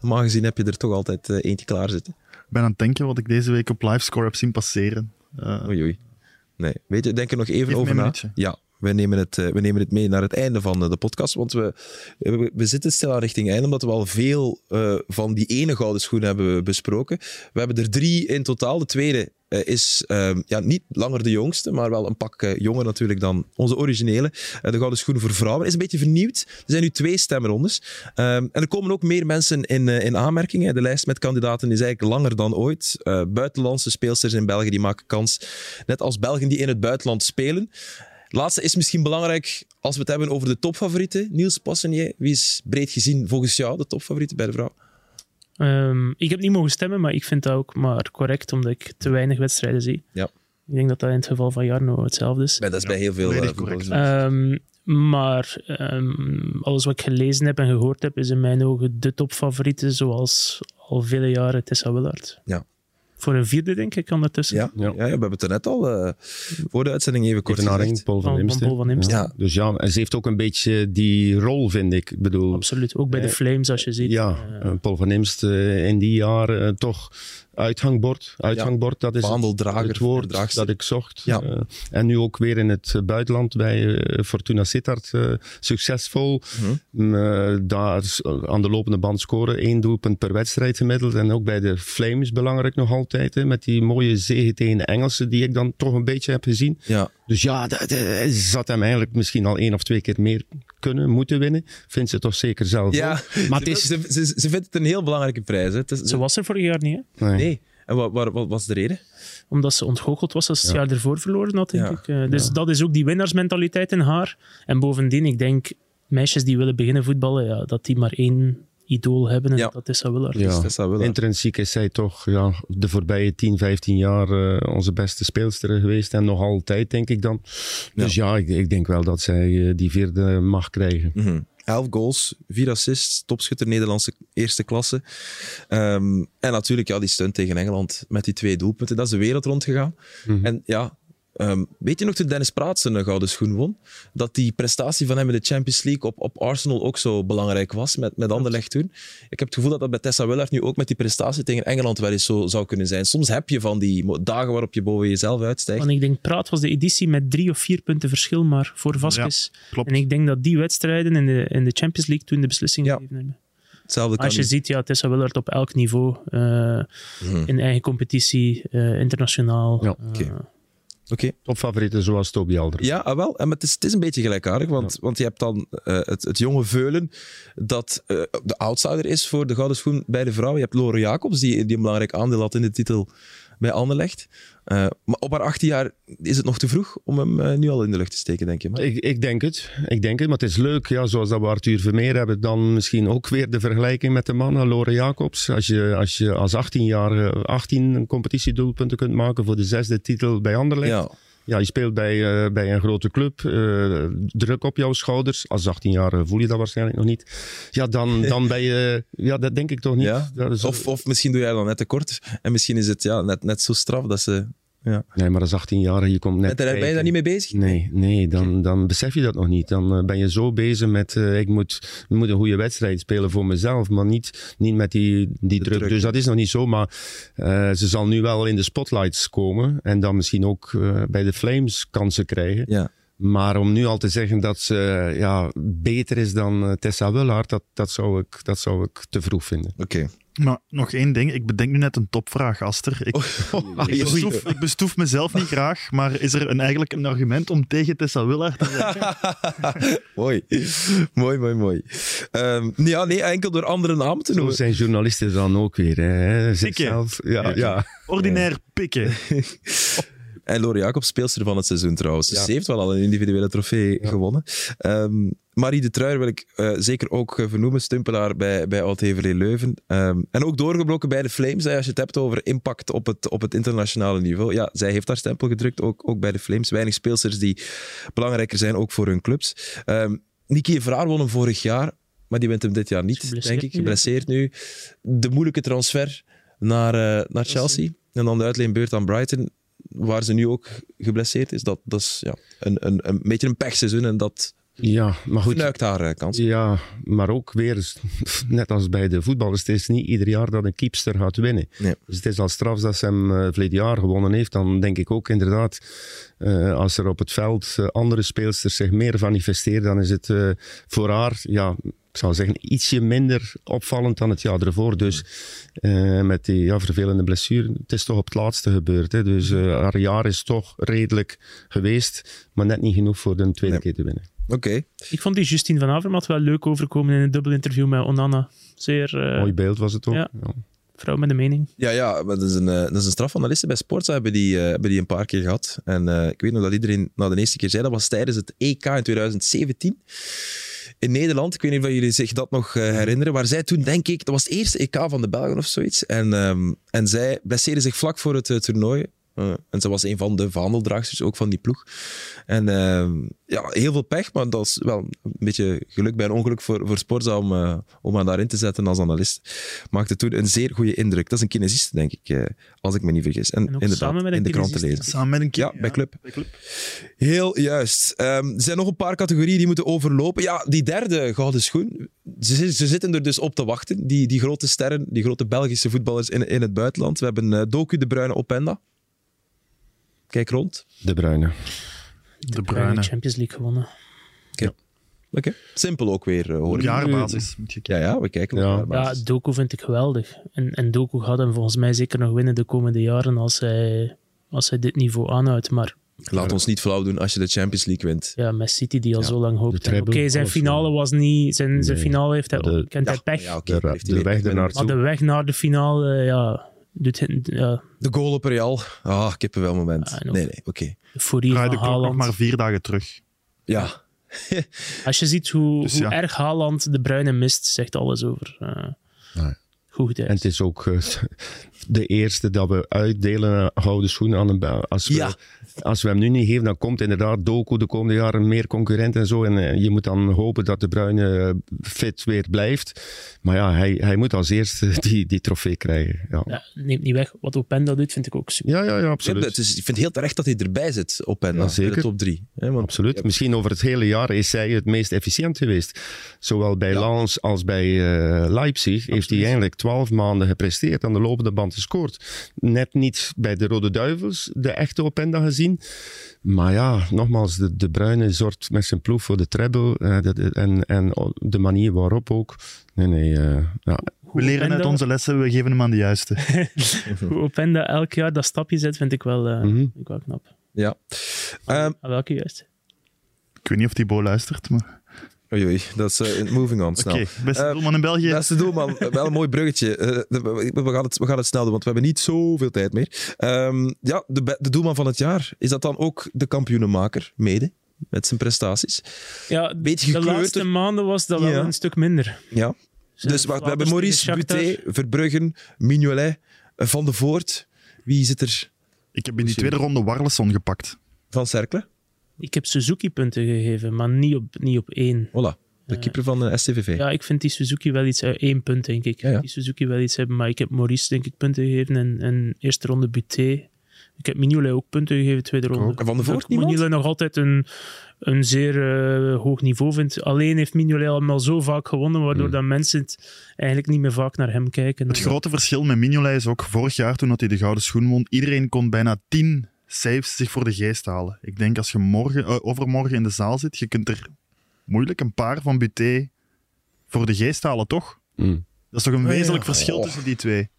Normaal gezien heb je er toch altijd uh, eentje klaar zitten. Ik ben aan het denken wat ik deze week op livescore heb zien passeren. oei, oei. Nee, weet je, denk er nog even over na. Ja, we nemen, het, eh, we nemen het mee naar het einde van de podcast. Want we, we, zitten stil aan richting einde, omdat we al veel uh, van die ene gouden schoen hebben besproken. We hebben er drie in totaal. De tweede is uh, ja, niet langer de jongste, maar wel een pak jonger natuurlijk dan onze originele. de Gouden Schoenen voor Vrouwen is een beetje vernieuwd. Er zijn nu twee stemrondes. Ehm, en er komen ook meer mensen in, in aanmerking. De lijst met kandidaten is eigenlijk langer dan ooit. buitenlandse speelsters in België die maken kans. Net als Belgen die in het buitenland spelen. Laatste is misschien belangrijk als we het hebben over de topfavorieten. Niels Poissonier, wie is breed gezien volgens jou de topfavorieten bij de vrouw? Um, ik heb niet mogen stemmen, maar ik vind dat ook maar correct, omdat ik te weinig wedstrijden zie. Ja. Ik denk dat dat in het geval van Jarno hetzelfde is. dat is bij heel veel uh, correct. Um, maar um, alles wat ik gelezen heb en gehoord heb, is in mijn ogen de topfavoriete, zoals al vele jaren Tessa Willard. Ja. Voor een vierde, denk ik, ondertussen. Ja, ja. ja, we hebben het er net al uh, voor de uitzending even kort gezegd. Paul van, Imst. Paul van Imst. Ja. Dus ja, en ze heeft ook een beetje die rol, vind ik. ik bedoel, Absoluut, ook bij de Flames, als je ziet. Ja, uh, Paul van Imst uh, in die jaren toch uithangbord. Uithangbord, dat is het, het woord dat ik zocht. Ja. Uh, en nu ook weer in het buitenland bij uh, Fortuna Sittard uh, succesvol. Mm -hmm. daar aan de lopende band scoren. één doelpunt per wedstrijd gemiddeld. En ook bij de Flames belangrijk nog altijd. Hè, met die mooie zege tegen de Engelsen die ik dan toch een beetje heb gezien. Ja. Dus ja, ze zat hem eigenlijk misschien al één of twee keer meer kunnen, moeten winnen. Vindt ze toch zeker zelf. Ja, maar ze, is... ze, ze, ze, vindt het een heel belangrijke prijs. Hè. Het is, ze was er vorig jaar niet, hè? Nee. nee. Wat, wat, wat, was de reden? Omdat ze ontgoocheld was als ze het jaar ervoor verloren had, denk ik. Eh, dus dat is ook die winnaarsmentaliteit in haar. En bovendien, ik denk, meisjes die willen beginnen voetballen, ja, dat die maar één idool hebben. En dat is Willard. Ja. Intrinsiek is zij toch ja, de voorbije 10, 15 jaar eh, onze beste speelster geweest. En nog altijd, denk ik dan. Dus ja, ik, ik, denk wel dat zij eh, die vierde mag krijgen. Mm. 11 goals, 4 assists, topschutter Nederlandse eerste klasse. Ehm, en natuurlijk ja, die stunt tegen Engeland met die twee doelpunten. Dat is de wereld rondgegaan. gegaan. En ja, ehm, weet je nog toen Dennis Praat zijn gouden schoen won? Dat die prestatie van hem in de Champions League op, op Arsenal ook zo belangrijk was met, met Anderlecht toen. Ik heb het gevoel dat dat bij Tessa Willard nu ook met die prestatie tegen Engeland wel eens zo zou kunnen zijn. Soms heb je van die dagen waarop je boven jezelf uitstijgt. Want ik denk, Praat was de editie met drie of vier punten verschil maar voor Vasquez. klopt. En ik denk dat die wedstrijden in de, in de Champions League toen de beslissing Ja. gegeven hebben. Hetzelfde kan Als je niet. ziet, ja, Tessa Willard op elk niveau, eh, in eigen competitie, eh, internationaal. Ja, eh, oké. Oké. Topfavorieten zoals Toby Alder. Ja, ah, wel. En maar het, is, het is een beetje gelijkaardig, want, want je hebt dan eh, het, het jonge Veulen, dat eh, de outsider is voor de gouden schoen bij de vrouw. Je hebt Lore Jacobs, die, die een belangrijk aandeel had in de titel bij Anderlecht. Eh, maar op haar 18 jaar is het nog te vroeg om hem eh, nu al in de lucht te steken, denk je. Maar... Ik, ik denk het. Ik denk het, maar het is leuk. Ja, zoals dat we Arthur Vermeer hebben, dan misschien ook weer de vergelijking met de mannen, Lore Jacobs. Als je als, je als 18 jaar 18 competitiedoelpunten kunt maken voor de zesde titel bij Anderlecht. Ja, Ja, je speelt bij, eh, bij een grote club, eh, druk op jouw schouders. Als 18 jaar voel je dat waarschijnlijk nog niet. Ja, dan, dan ben je... Ja, dat denk ik toch niet. ja. Is- Of, of misschien doe jij dan net te kort. En misschien is het ja, net, net zo straf dat ze... Ja. Nee, maar als 18 jaar, je komt net En daar ben je daar niet mee bezig? Nee, nee dan, dan besef je dat nog niet. Dan eh, ben je zo bezig met, eh, ik, moet, ik moet een goede wedstrijd spelen voor mezelf, maar niet, niet met die, die druk. druk, Dus dat is nog niet zo, maar eh, ze zal nu wel in de spotlights komen en dan misschien ook eh, bij de Flames kansen krijgen. Ja. Maar om nu al te zeggen dat ze ja, beter is dan Tessa Willard, dat, dat, zou ik, dat zou ik te vroeg vinden. Oké. Maar nog één ding, ik bedenk nu net een topvraag, Aster. Ik, ik, bestoef, ik bestoef mezelf niet graag, maar is er een, eigenlijk een argument om tegen Tessa Willard te zeggen? mooi. mooi, mooi, mooi. Ehm, ja, nee, enkel door andere namen te Zo noemen. zijn journalisten dan ook weer. Hè? Zichzelf, ja, Pikken. ja. Ordinair pikken. En Lore Jacobs, speelster van het seizoen trouwens. Dus. Ze heeft wel al een individuele trofee gewonnen. Ehm, Marie de Truijer wil ik eh, zeker ook eh, vernoemen. Stumpelaar bij, bij Oud-Heverlee Leuven. Ehm, en ook doorgebroken bij de Flames. hè, als je het hebt over impact op het, op het internationale niveau. Ja, zij heeft haar stempel gedrukt, ook, ook bij de Flames. Weinig speelsters die belangrijker zijn, ook voor hun clubs. Ehm Niki Vraar won hem vorig jaar. Maar die wint hem dit jaar niet, denk ik. Geblesseerd nu. De moeilijke transfer naar, eh, naar Chelsea. En dan de uitleenbeurt aan Brighton waar ze nu ook geblesseerd is. Dat, dat is ja, een, een, een beetje een pechseizoen en dat ja, maar goed. haar eh, kans. Ja, maar ook weer, net als bij de voetballers, het is niet ieder jaar dat een keepster gaat winnen. Nee. Dus het is al straf dat ze hem uh, verleden jaar gewonnen heeft. Dan denk ik ook inderdaad, uh, als er op het veld uh, andere speelsters zich meer manifesteren, dan is het uh, voor haar, ja, ik zou zeggen, ietsje minder opvallend dan het jaar ervoor. Dus uh, met die ja, vervelende blessure, het is toch op het laatste gebeurd. Hè? Dus uh, haar jaar is toch redelijk geweest, maar net niet genoeg voor de tweede nee. keer te winnen. Oké. Okay. Ik vond die Justine van Avermaet wel leuk overkomen in een dubbel interview met Onana. Zeer... Uh, Mooi beeld was het ook. Ja. ja. Vrouw met een mening. Ja, ja dat is een, dat is een strafanaliste bij Sportza, hebben die, uh, hebben die een paar keer gehad. En uh, ik weet nog dat iedereen na de eerste keer zei, dat was tijdens het EK in 2017 in Nederland. Ik weet niet of jullie zich dat nog uh, herinneren. Waar zij toen, denk ik, dat was het eerste EK van de Belgen of zoiets. En, um, en zij blesseerde zich vlak voor het uh, toernooi. Uh, en ze was een van de vaandeldraagsters ook van die ploeg. En uh, ja, heel veel pech, maar dat is wel een beetje geluk bij een ongeluk voor, voor Sporza om, uh, om haar daarin te zetten als analist. Maakte toen een zeer goede indruk. Dat is een kinesist, denk ik, uh, als ik me niet vergis. En, en inderdaad, samen met in de krant te lezen. Samen met een ja, bij club. bij club. Heel juist. Um, er zijn nog een paar categorieën die moeten overlopen. Ja, die derde gouden schoen. Ze, ze zitten er dus op te wachten. Die, die grote sterren, die grote Belgische voetballers in, in het buitenland. We hebben Doku de Bruyne Openda. Kijk rond. De Bruyne. De, de Bruyne. Champions League gewonnen. Oké. Okay. Okay. Simpel ook weer, uh, hoor Op jaarbasis. Ja, ja, we kijken ja. op Ja, Doku vind ik geweldig. En, en Doku gaat hem volgens mij zeker nog winnen de komende jaren als hij, als hij dit niveau aanhoudt. Maar Laat ons niet flauw doen als je de Champions League wint. Ja, met City die al ja. zo lang hoopt. Oké, okay, zijn finale was niet... Zijn, nee. zijn finale heeft hij, de, kent ja, hij pech. Ja, okay, de, de, de weg ernaartoe. Maar de weg naar de finale, ja... Doet. De goal op Real. Ah, kippenwel moment. nee, nee, oké. Okay. De furie van Haaland. nog maar vier dagen terug. Ja. Als je ziet hoe, dus hoe ja. erg Haaland de Bruine mist, zegt alles over. Uh, nee. Goed en het is ook uh, de eerste dat we uitdelen gouden schoenen aan een als we, ja. als we hem nu niet geven, dan komt inderdaad Doku de komende jaren meer concurrent en zo. En uh, je moet dan hopen dat de Bruine fit weer blijft. Maar ja, hij, hij moet als eerste die, die trofee krijgen. Ja. ja neemt niet weg. Wat Openda doet, vind ik ook super. Ja, ja, ja absoluut. Ja, het is, ik vind heel terecht dat hij erbij zit, Openda, ja, zeker. de top drie. Hè, want, absoluut. Ja. Misschien over het hele jaar is hij het meest efficiënt geweest. Zowel bij Lens als bij uh, Leipzig absoluut. heeft hij eigenlijk twaalf maanden gepresteerd, aan de lopende band gescoord. Net niet bij de Rode Duivels, de echte Openda gezien. Maar ja, nogmaals, de, de Bruyne zorgt met zijn ploeg voor de treble uh, de, de, en, en de manier waarop ook. Nee, nee, uh, ja. We leren Openda, uit onze lessen, we geven hem aan de juiste. Hoe Openda elk jaar dat stapje zet, vind ik wel, uh, mm -hmm. vind ik wel knap. Ja. Um, aan welke juist? Ik weet niet of die Bo luistert, maar... Oei, oei, dat is uh, moving on snel. Oké, okay, beste uh, doelman in België. Beste doelman, wel een mooi bruggetje. Uh, we, gaan het, we gaan het snel doen, want we hebben niet zoveel tijd meer. Um, ja, de, de doelman van het jaar, is dat dan ook de kampioenenmaker, mede? Met zijn prestaties. Ja, Beetje de laatste maanden was dat wel ja. een stuk minder. Ja. Dus wacht, we hebben Maurice Buté, Verbruggen, Mignolet, Van de Voort. Wie zit er? Ik heb in die tweede ronde Warleson gepakt. Van Cercle? Ik heb Suzuki punten gegeven, maar niet op, niet op één. Voilà, de keeper van de STVV. Ja, ik vind die Suzuki wel iets... Uh, één punt, denk ik. Ja, ja. Die Suzuki wel iets hebben, maar ik heb Maurice, denk ik, punten gegeven. En, en eerste ronde Buté. Ik heb Mignolet ook punten gegeven, tweede ronde. En Van de Voort Mignolet nog altijd een, een zeer uh, hoog niveau vindt. Alleen heeft Mignolet al zo vaak gewonnen, waardoor mm. dat mensen het eigenlijk niet meer vaak naar hem kijken. Het grote verschil met Mignolet is ook vorig jaar, toen hij de gouden schoen won, iedereen kon bijna tien saves zich voor de geest halen. Ik denk als je morgen, uh, overmorgen in de zaal zit, je kunt er moeilijk een paar van Buté voor de geest halen, toch? Mm. Dat is toch een wezenlijk oh, ja. verschil oh. tussen die twee.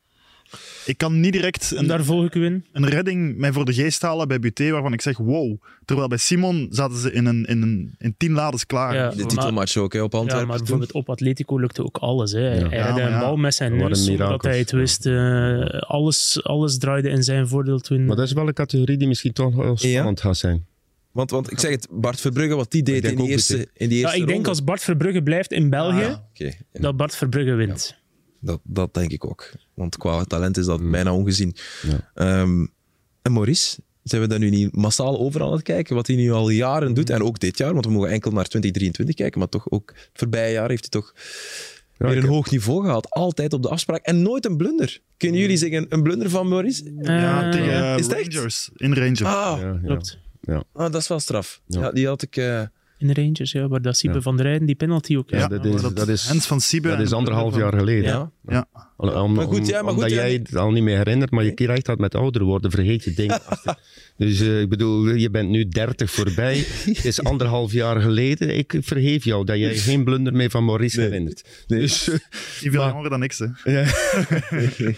Ik kan niet direct een, Daar volg ik u in. een redding mij voor de geest halen bij Buté, waarvan ik zeg wow. Terwijl bij Simon zaten ze in, een, in, een, in tien lades klaar. Ja, de titelmatch ook hè, op Antwerpen. Ja, maar bijvoorbeeld op Atletico lukte ook alles. Hè. Ja. Hij had een bal met zijn neus, zodat hij het wist. Uh, alles, alles draaide in zijn voordeel toen. Maar dat is wel een categorie die misschien toch wel spannend gaat zijn. Want, want ik zeg het, Bart Verbrugge, wat die deed in die, eerste, in die eerste Ja, ik denk ronde. als Bart Verbrugge blijft in België, ah, okay. dat Bart Verbrugge wint. Dat, dat denk ik ook. Want qua talent is dat Mm. bijna ongezien. Ja. Um, en Maurice, zijn we daar nu niet massaal over aan het kijken? Wat hij nu al jaren doet. En ook dit jaar, want we mogen enkel naar 2023 kijken. Maar toch ook het voorbije jaar heeft hij toch Ja, weer een heb- hoog niveau gehaald. Altijd op de afspraak. En nooit een blunder. Kunnen jullie zeggen een blunder van Maurice? Ja, Eh, tegen eh, is echt? Rangers. In Rangers. Ah, Ja, ja. Klopt. ah, dat is wel straf. Ja. Ja. die had ik... eh, In de Rangers, ja, waar dat Siebe Ja. van der Rijden die penalty ook Ja, dat is- dat is- Hens van Siebe. Dat is anderhalf jaar geleden. ja. Om- Maar goed, ja, maar goed, omdat ja, jij het al niet meer herinnert, maar je krijgt dat met ouder worden, vergeet je dingen. dus eh, ik bedoel, je bent nu 30 voorbij. Het is anderhalf jaar geleden. Ik vergeef jou dat jij geen blunder meer van Maurice herinnert. Dus, eh, veel Maar- jonger dan ik, ze. ja.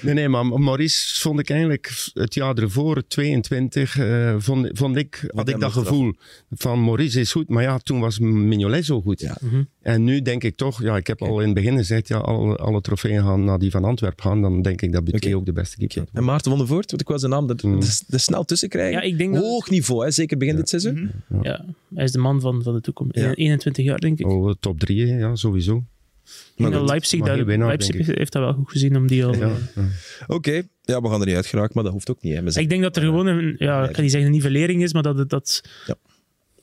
nee, nee, maar Maurice vond ik eigenlijk het jaar ervoor, 22, eh, vond, vond ik, had ik dat gevoel van Maurice is goed. Maar ja, toen was Mignolet zo goed. Ja. Mhm. En nu denk ik toch, ja, ik heb al in het begin gezegd, ja, alle, alle trofeeën gaan naar die van Antwerpen gaan. Dan denk ik dat Buté ook de beste keeper is. En Maarten van der Voort, want ik was de naam er, Mm. er, er snel tussen krijgen. Ja, ik denk dat- Hoog niveau, hè, zeker begin dit seizoen. Ja, hij is de man van, van de toekomst. Ja. 21 jaar, denk ik. Oh, top 3, ja, sowieso. Maar dat Leipzig, maar daar, winnaar, Leipzig denk heeft dat wel goed gezien om die al... Ja, eh, ja. Oké, Ja, we gaan er niet uit geraken, maar dat hoeft ook niet. Hè. Zijn- Ik denk dat er gewoon een, ja, ik ga niet zeggen een nivellering is, maar dat, het- dat Ja.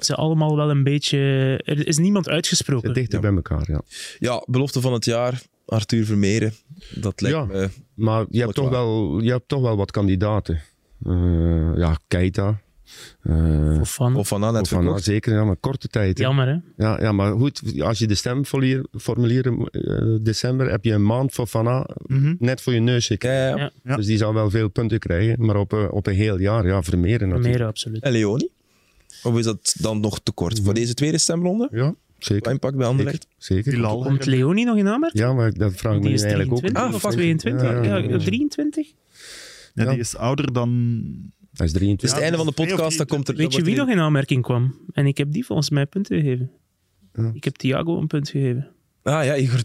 Ze allemaal wel een beetje... Er is niemand uitgesproken. Dichter bij elkaar, ja. Ja, belofte van het jaar, Arthur Vermeeren. Dat lijkt Ja. me... Maar je hebt, toch waar. wel, je hebt toch wel wat kandidaten. Eh, ja, Keita. eh Of van. Of van net of van, verkocht. zeker, ja, maar korte tijd. hè. Jammer, hè? Ja, ja, maar goed, als je de stemformulieren eh december, heb je een maand voor Van A Mhm. net voor je neus zitten. Ja, ja. Ja. Ja. Dus die zou wel veel punten krijgen. Maar op, een- op een heel jaar, ja, Vermeeren natuurlijk. Meer, absoluut. En Leoni? Of is dat dan nog te kort voor deze tweede stemronde? Ja, Wat zeker. impact bij Anderlecht? zeker. Komt Leonie nog in aanmerking? Ja, maar dat vraag ik me is eigenlijk ook. 23 Ah, of fuck. 22? Ja, Ja, ja, ja. 23? Ja, Ja. die is ouder dan... Hij is Dus 23. het einde van de of podcast, dan komt er... Weet je wie nog in aanmerking kwam? En ik heb die volgens mij punten gegeven. Ja. Ik heb Thiago een punt gegeven. Ah ja, Igor.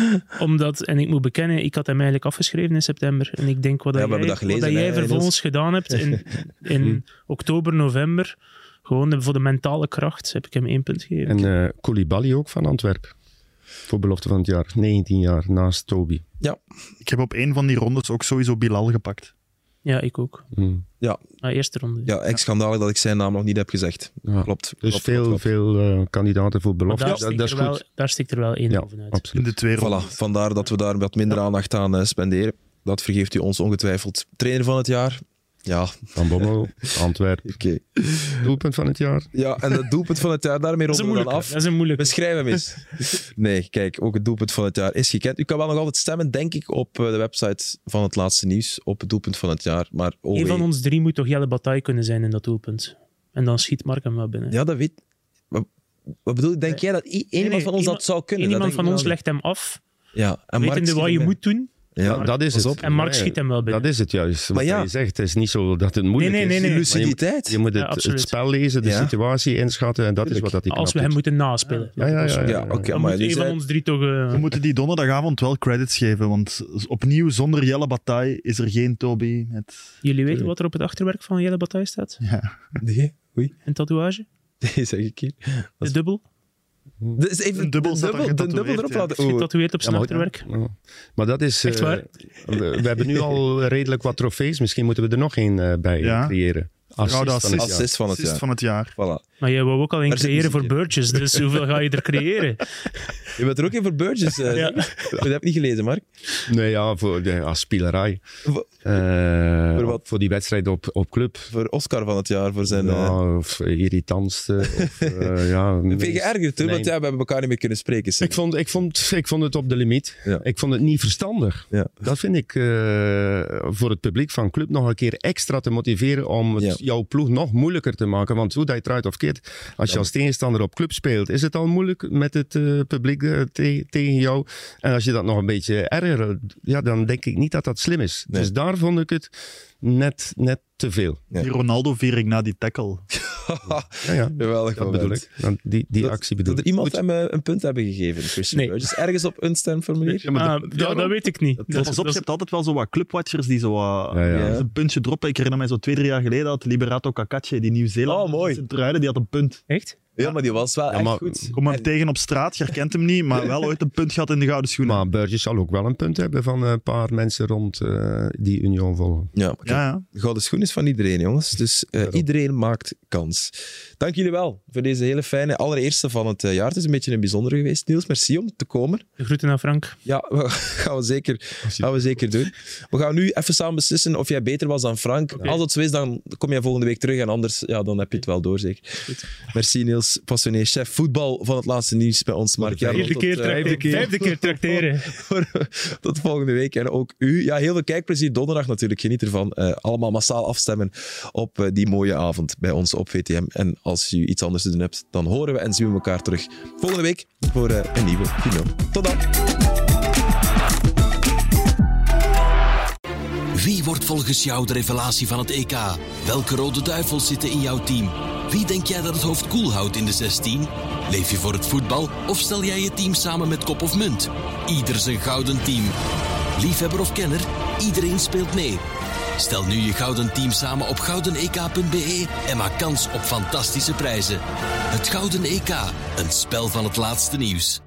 Omdat, en ik moet bekennen, ik had hem eigenlijk afgeschreven in september. En ik denk wat, Ja, dat we hebben jij, dat gelezen, wat dat jij vervolgens gedaan hebt in, in oktober, november, gewoon voor de mentale kracht, heb ik hem één punt gegeven. En eh Koulibaly ook van Antwerpen. Voor belofte van het jaar. 19 jaar naast Toby. Ik heb op een van die rondes ook sowieso Bilal gepakt. Ja, ik ook. Hmm. Maar eerste ronde. Ja, echt schandalig dat ik zijn naam nog niet heb gezegd. Ja. Klopt. Dus klopt, veel, klopt, veel eh, kandidaten voor Maar belofte. daar, dat, stikt dat is er goed. wel, daar stikt er wel één Ja, bovenuit. In absoluut. de twee rondes. Voilà, vandaar dat we daar wat minder aandacht aan eh, spenderen. Dat vergeeft u ons ongetwijfeld. Trainer van het jaar? Ja, Van Bommel, Antwerpen. oké. Doelpunt van het jaar. Ja, en het doelpunt van het jaar, daarmee een ronden we dan af. Dat is een moeilijke. Beschrijf hem eens. Nee, kijk, ook het doelpunt van het jaar is gekend. U kan wel nog altijd stemmen, denk ik, op eh, de website van het laatste nieuws, op het doelpunt van het jaar. Maar oh Eén van ons drie moet toch Jelle Bataille kunnen zijn in dat doelpunt. En dan schiet Mark hem wel binnen. Ja, dat weet... Wat, wat bedoel je? Denk jij dat één nee, van ons iemand- dat zou kunnen? Iemand van ons legt hem af, niet. Ja, en Mark wetende wat je moet doen. Ja, dat is het. op. En Mark Ja, schiet hem wel binnen. Dat is het juist. Wat Maar ja. je zegt, het is niet zo dat het moeilijk Nee, nee, is. nee, je- luciditeit. Je moet Ja, het, absoluut. spel lezen, de Ja. situatie inschatten. En dat is wat dat die Als we hem doet. moeten naspelen. Ja, ja, ja. Ja, oké, Dan maar moet van ons drie toch... eh, We moeten die donderdagavond wel credits geven, want opnieuw zonder Jelle Bataille is er geen Toby. Met... Jullie weten wat er op het achterwerk van Jelle Bataille staat? Ja. Nee, oei. Een tatoeage? Nee, zeg ik hier. De dubbel? Dus even Een dubbel de dubbel, de dubbel erop ja. laten. Oeh. Getatoeëerd op zijn maar- achterwerk? Ja. Maar dat is... Echt eh, waar? we, we hebben nu al redelijk wat trofees. Misschien moeten we er nog één eh, bij Ja. creëren. Assist Gouden van het assist. van het Assist van het jaar. Voilà. Maar jij wou ook al één creëren voor. Burgess, dus hoeveel ga je er creëren? Je bent er ook in voor Burgess. eh, Ja. Dat heb ik niet gelezen, Mark. Nee, ja, voor de als spielerij. Voor- Eh, Voor wat? Voor die wedstrijd op, op club. Voor Oscar van het jaar, voor zijn... eh Ja, of irritantste. Of, eh, ja, Vind je geërgerd? Nee. Want ja, we hebben elkaar niet meer kunnen spreken. zeg. Ik vond, ik, vond, ik vond het op de limiet. Ja. Ik vond het niet verstandig. Ja. Dat vind ik eh, voor het publiek van club nog een keer extra te motiveren om het, Ja. Jouw ploeg nog moeilijker te maken. Want hoe dat je het of keert, als je als tegenstander op club speelt, is het al moeilijk met het eh, publiek eh, te- tegen jou. En als je dat nog een beetje erger, ja, dan denk ik niet dat dat slim is. Nee. Dus daar vond ik het net, net te veel. Ja. Die Ronaldo-viering na die tackle. Ja, ja. Geweldig Dat bedoel ik. Dan Die, die Dat- actie bedoel Dat ik. er iemand hem eh, een punt hebben gegeven, Christian Nee. Burgess. Ergens op een stemformulier? Ja, maar Ah, de- ja, dat weet ik niet. Dat, Pas op, dat je hebt altijd wel zo wat clubwatchers die zo wat Ja, ja. een puntje droppen. Ik herinner mij zo twee, drie jaar geleden had Liberato Kakache, die Nieuw-Zeeland. Oh, mooi. Die had een punt. Echt? Ja, maar die was wel Ja, echt maar- goed. Kom hem En- tegen op straat, je herkent hem niet, maar wel ooit een punt gehad in de gouden schoenen. Maar Burgess zal ook wel een punt hebben van een paar mensen rond eh, die Union volgen. Ja, maar kijk, ja, ja. de gouden schoen is van iedereen, jongens. Dus eh, iedereen maakt kans. Dank jullie wel voor deze hele fijne allereerste van het eh, jaar. Het is een beetje een bijzonder geweest. Niels, merci om te komen. De groeten aan Frank. Ja, we- gaan we, zeker, gaan we zeker doen. We gaan nu even samen beslissen of jij beter was dan Frank. Als dat zo is, dan kom jij volgende week terug. En anders, ja, dan heb je het wel door, zeker. Merci Niels, passionné chef voetbal van het laatste nieuws bij ons. Mark Jarno. Vijfde Tot, keer, eh, tracteren. Vijfde keer tracteren. Tot volgende week. En ook u. Ja, heel veel kijkplezier donderdag natuurlijk. Geniet ervan. Eh, allemaal massaal afstemmen op eh, die mooie avond bij ons op VTM. En als u iets anders te doen hebt, dan horen we en zien we elkaar terug volgende week voor eh, een nieuwe video. Tot dan. Wie wordt volgens jou de revelatie van het EK? Welke rode duivels zitten in jouw team? Wie denk jij dat het hoofd koel houdt in de 16? Leef je voor het voetbal of stel jij je team samen met kop of munt? Ieder zijn gouden team. Liefhebber of kenner, iedereen speelt mee. Stel nu je gouden team samen op goudenek.be en maak kans op fantastische prijzen. Het Gouden EK, een spel van het laatste nieuws.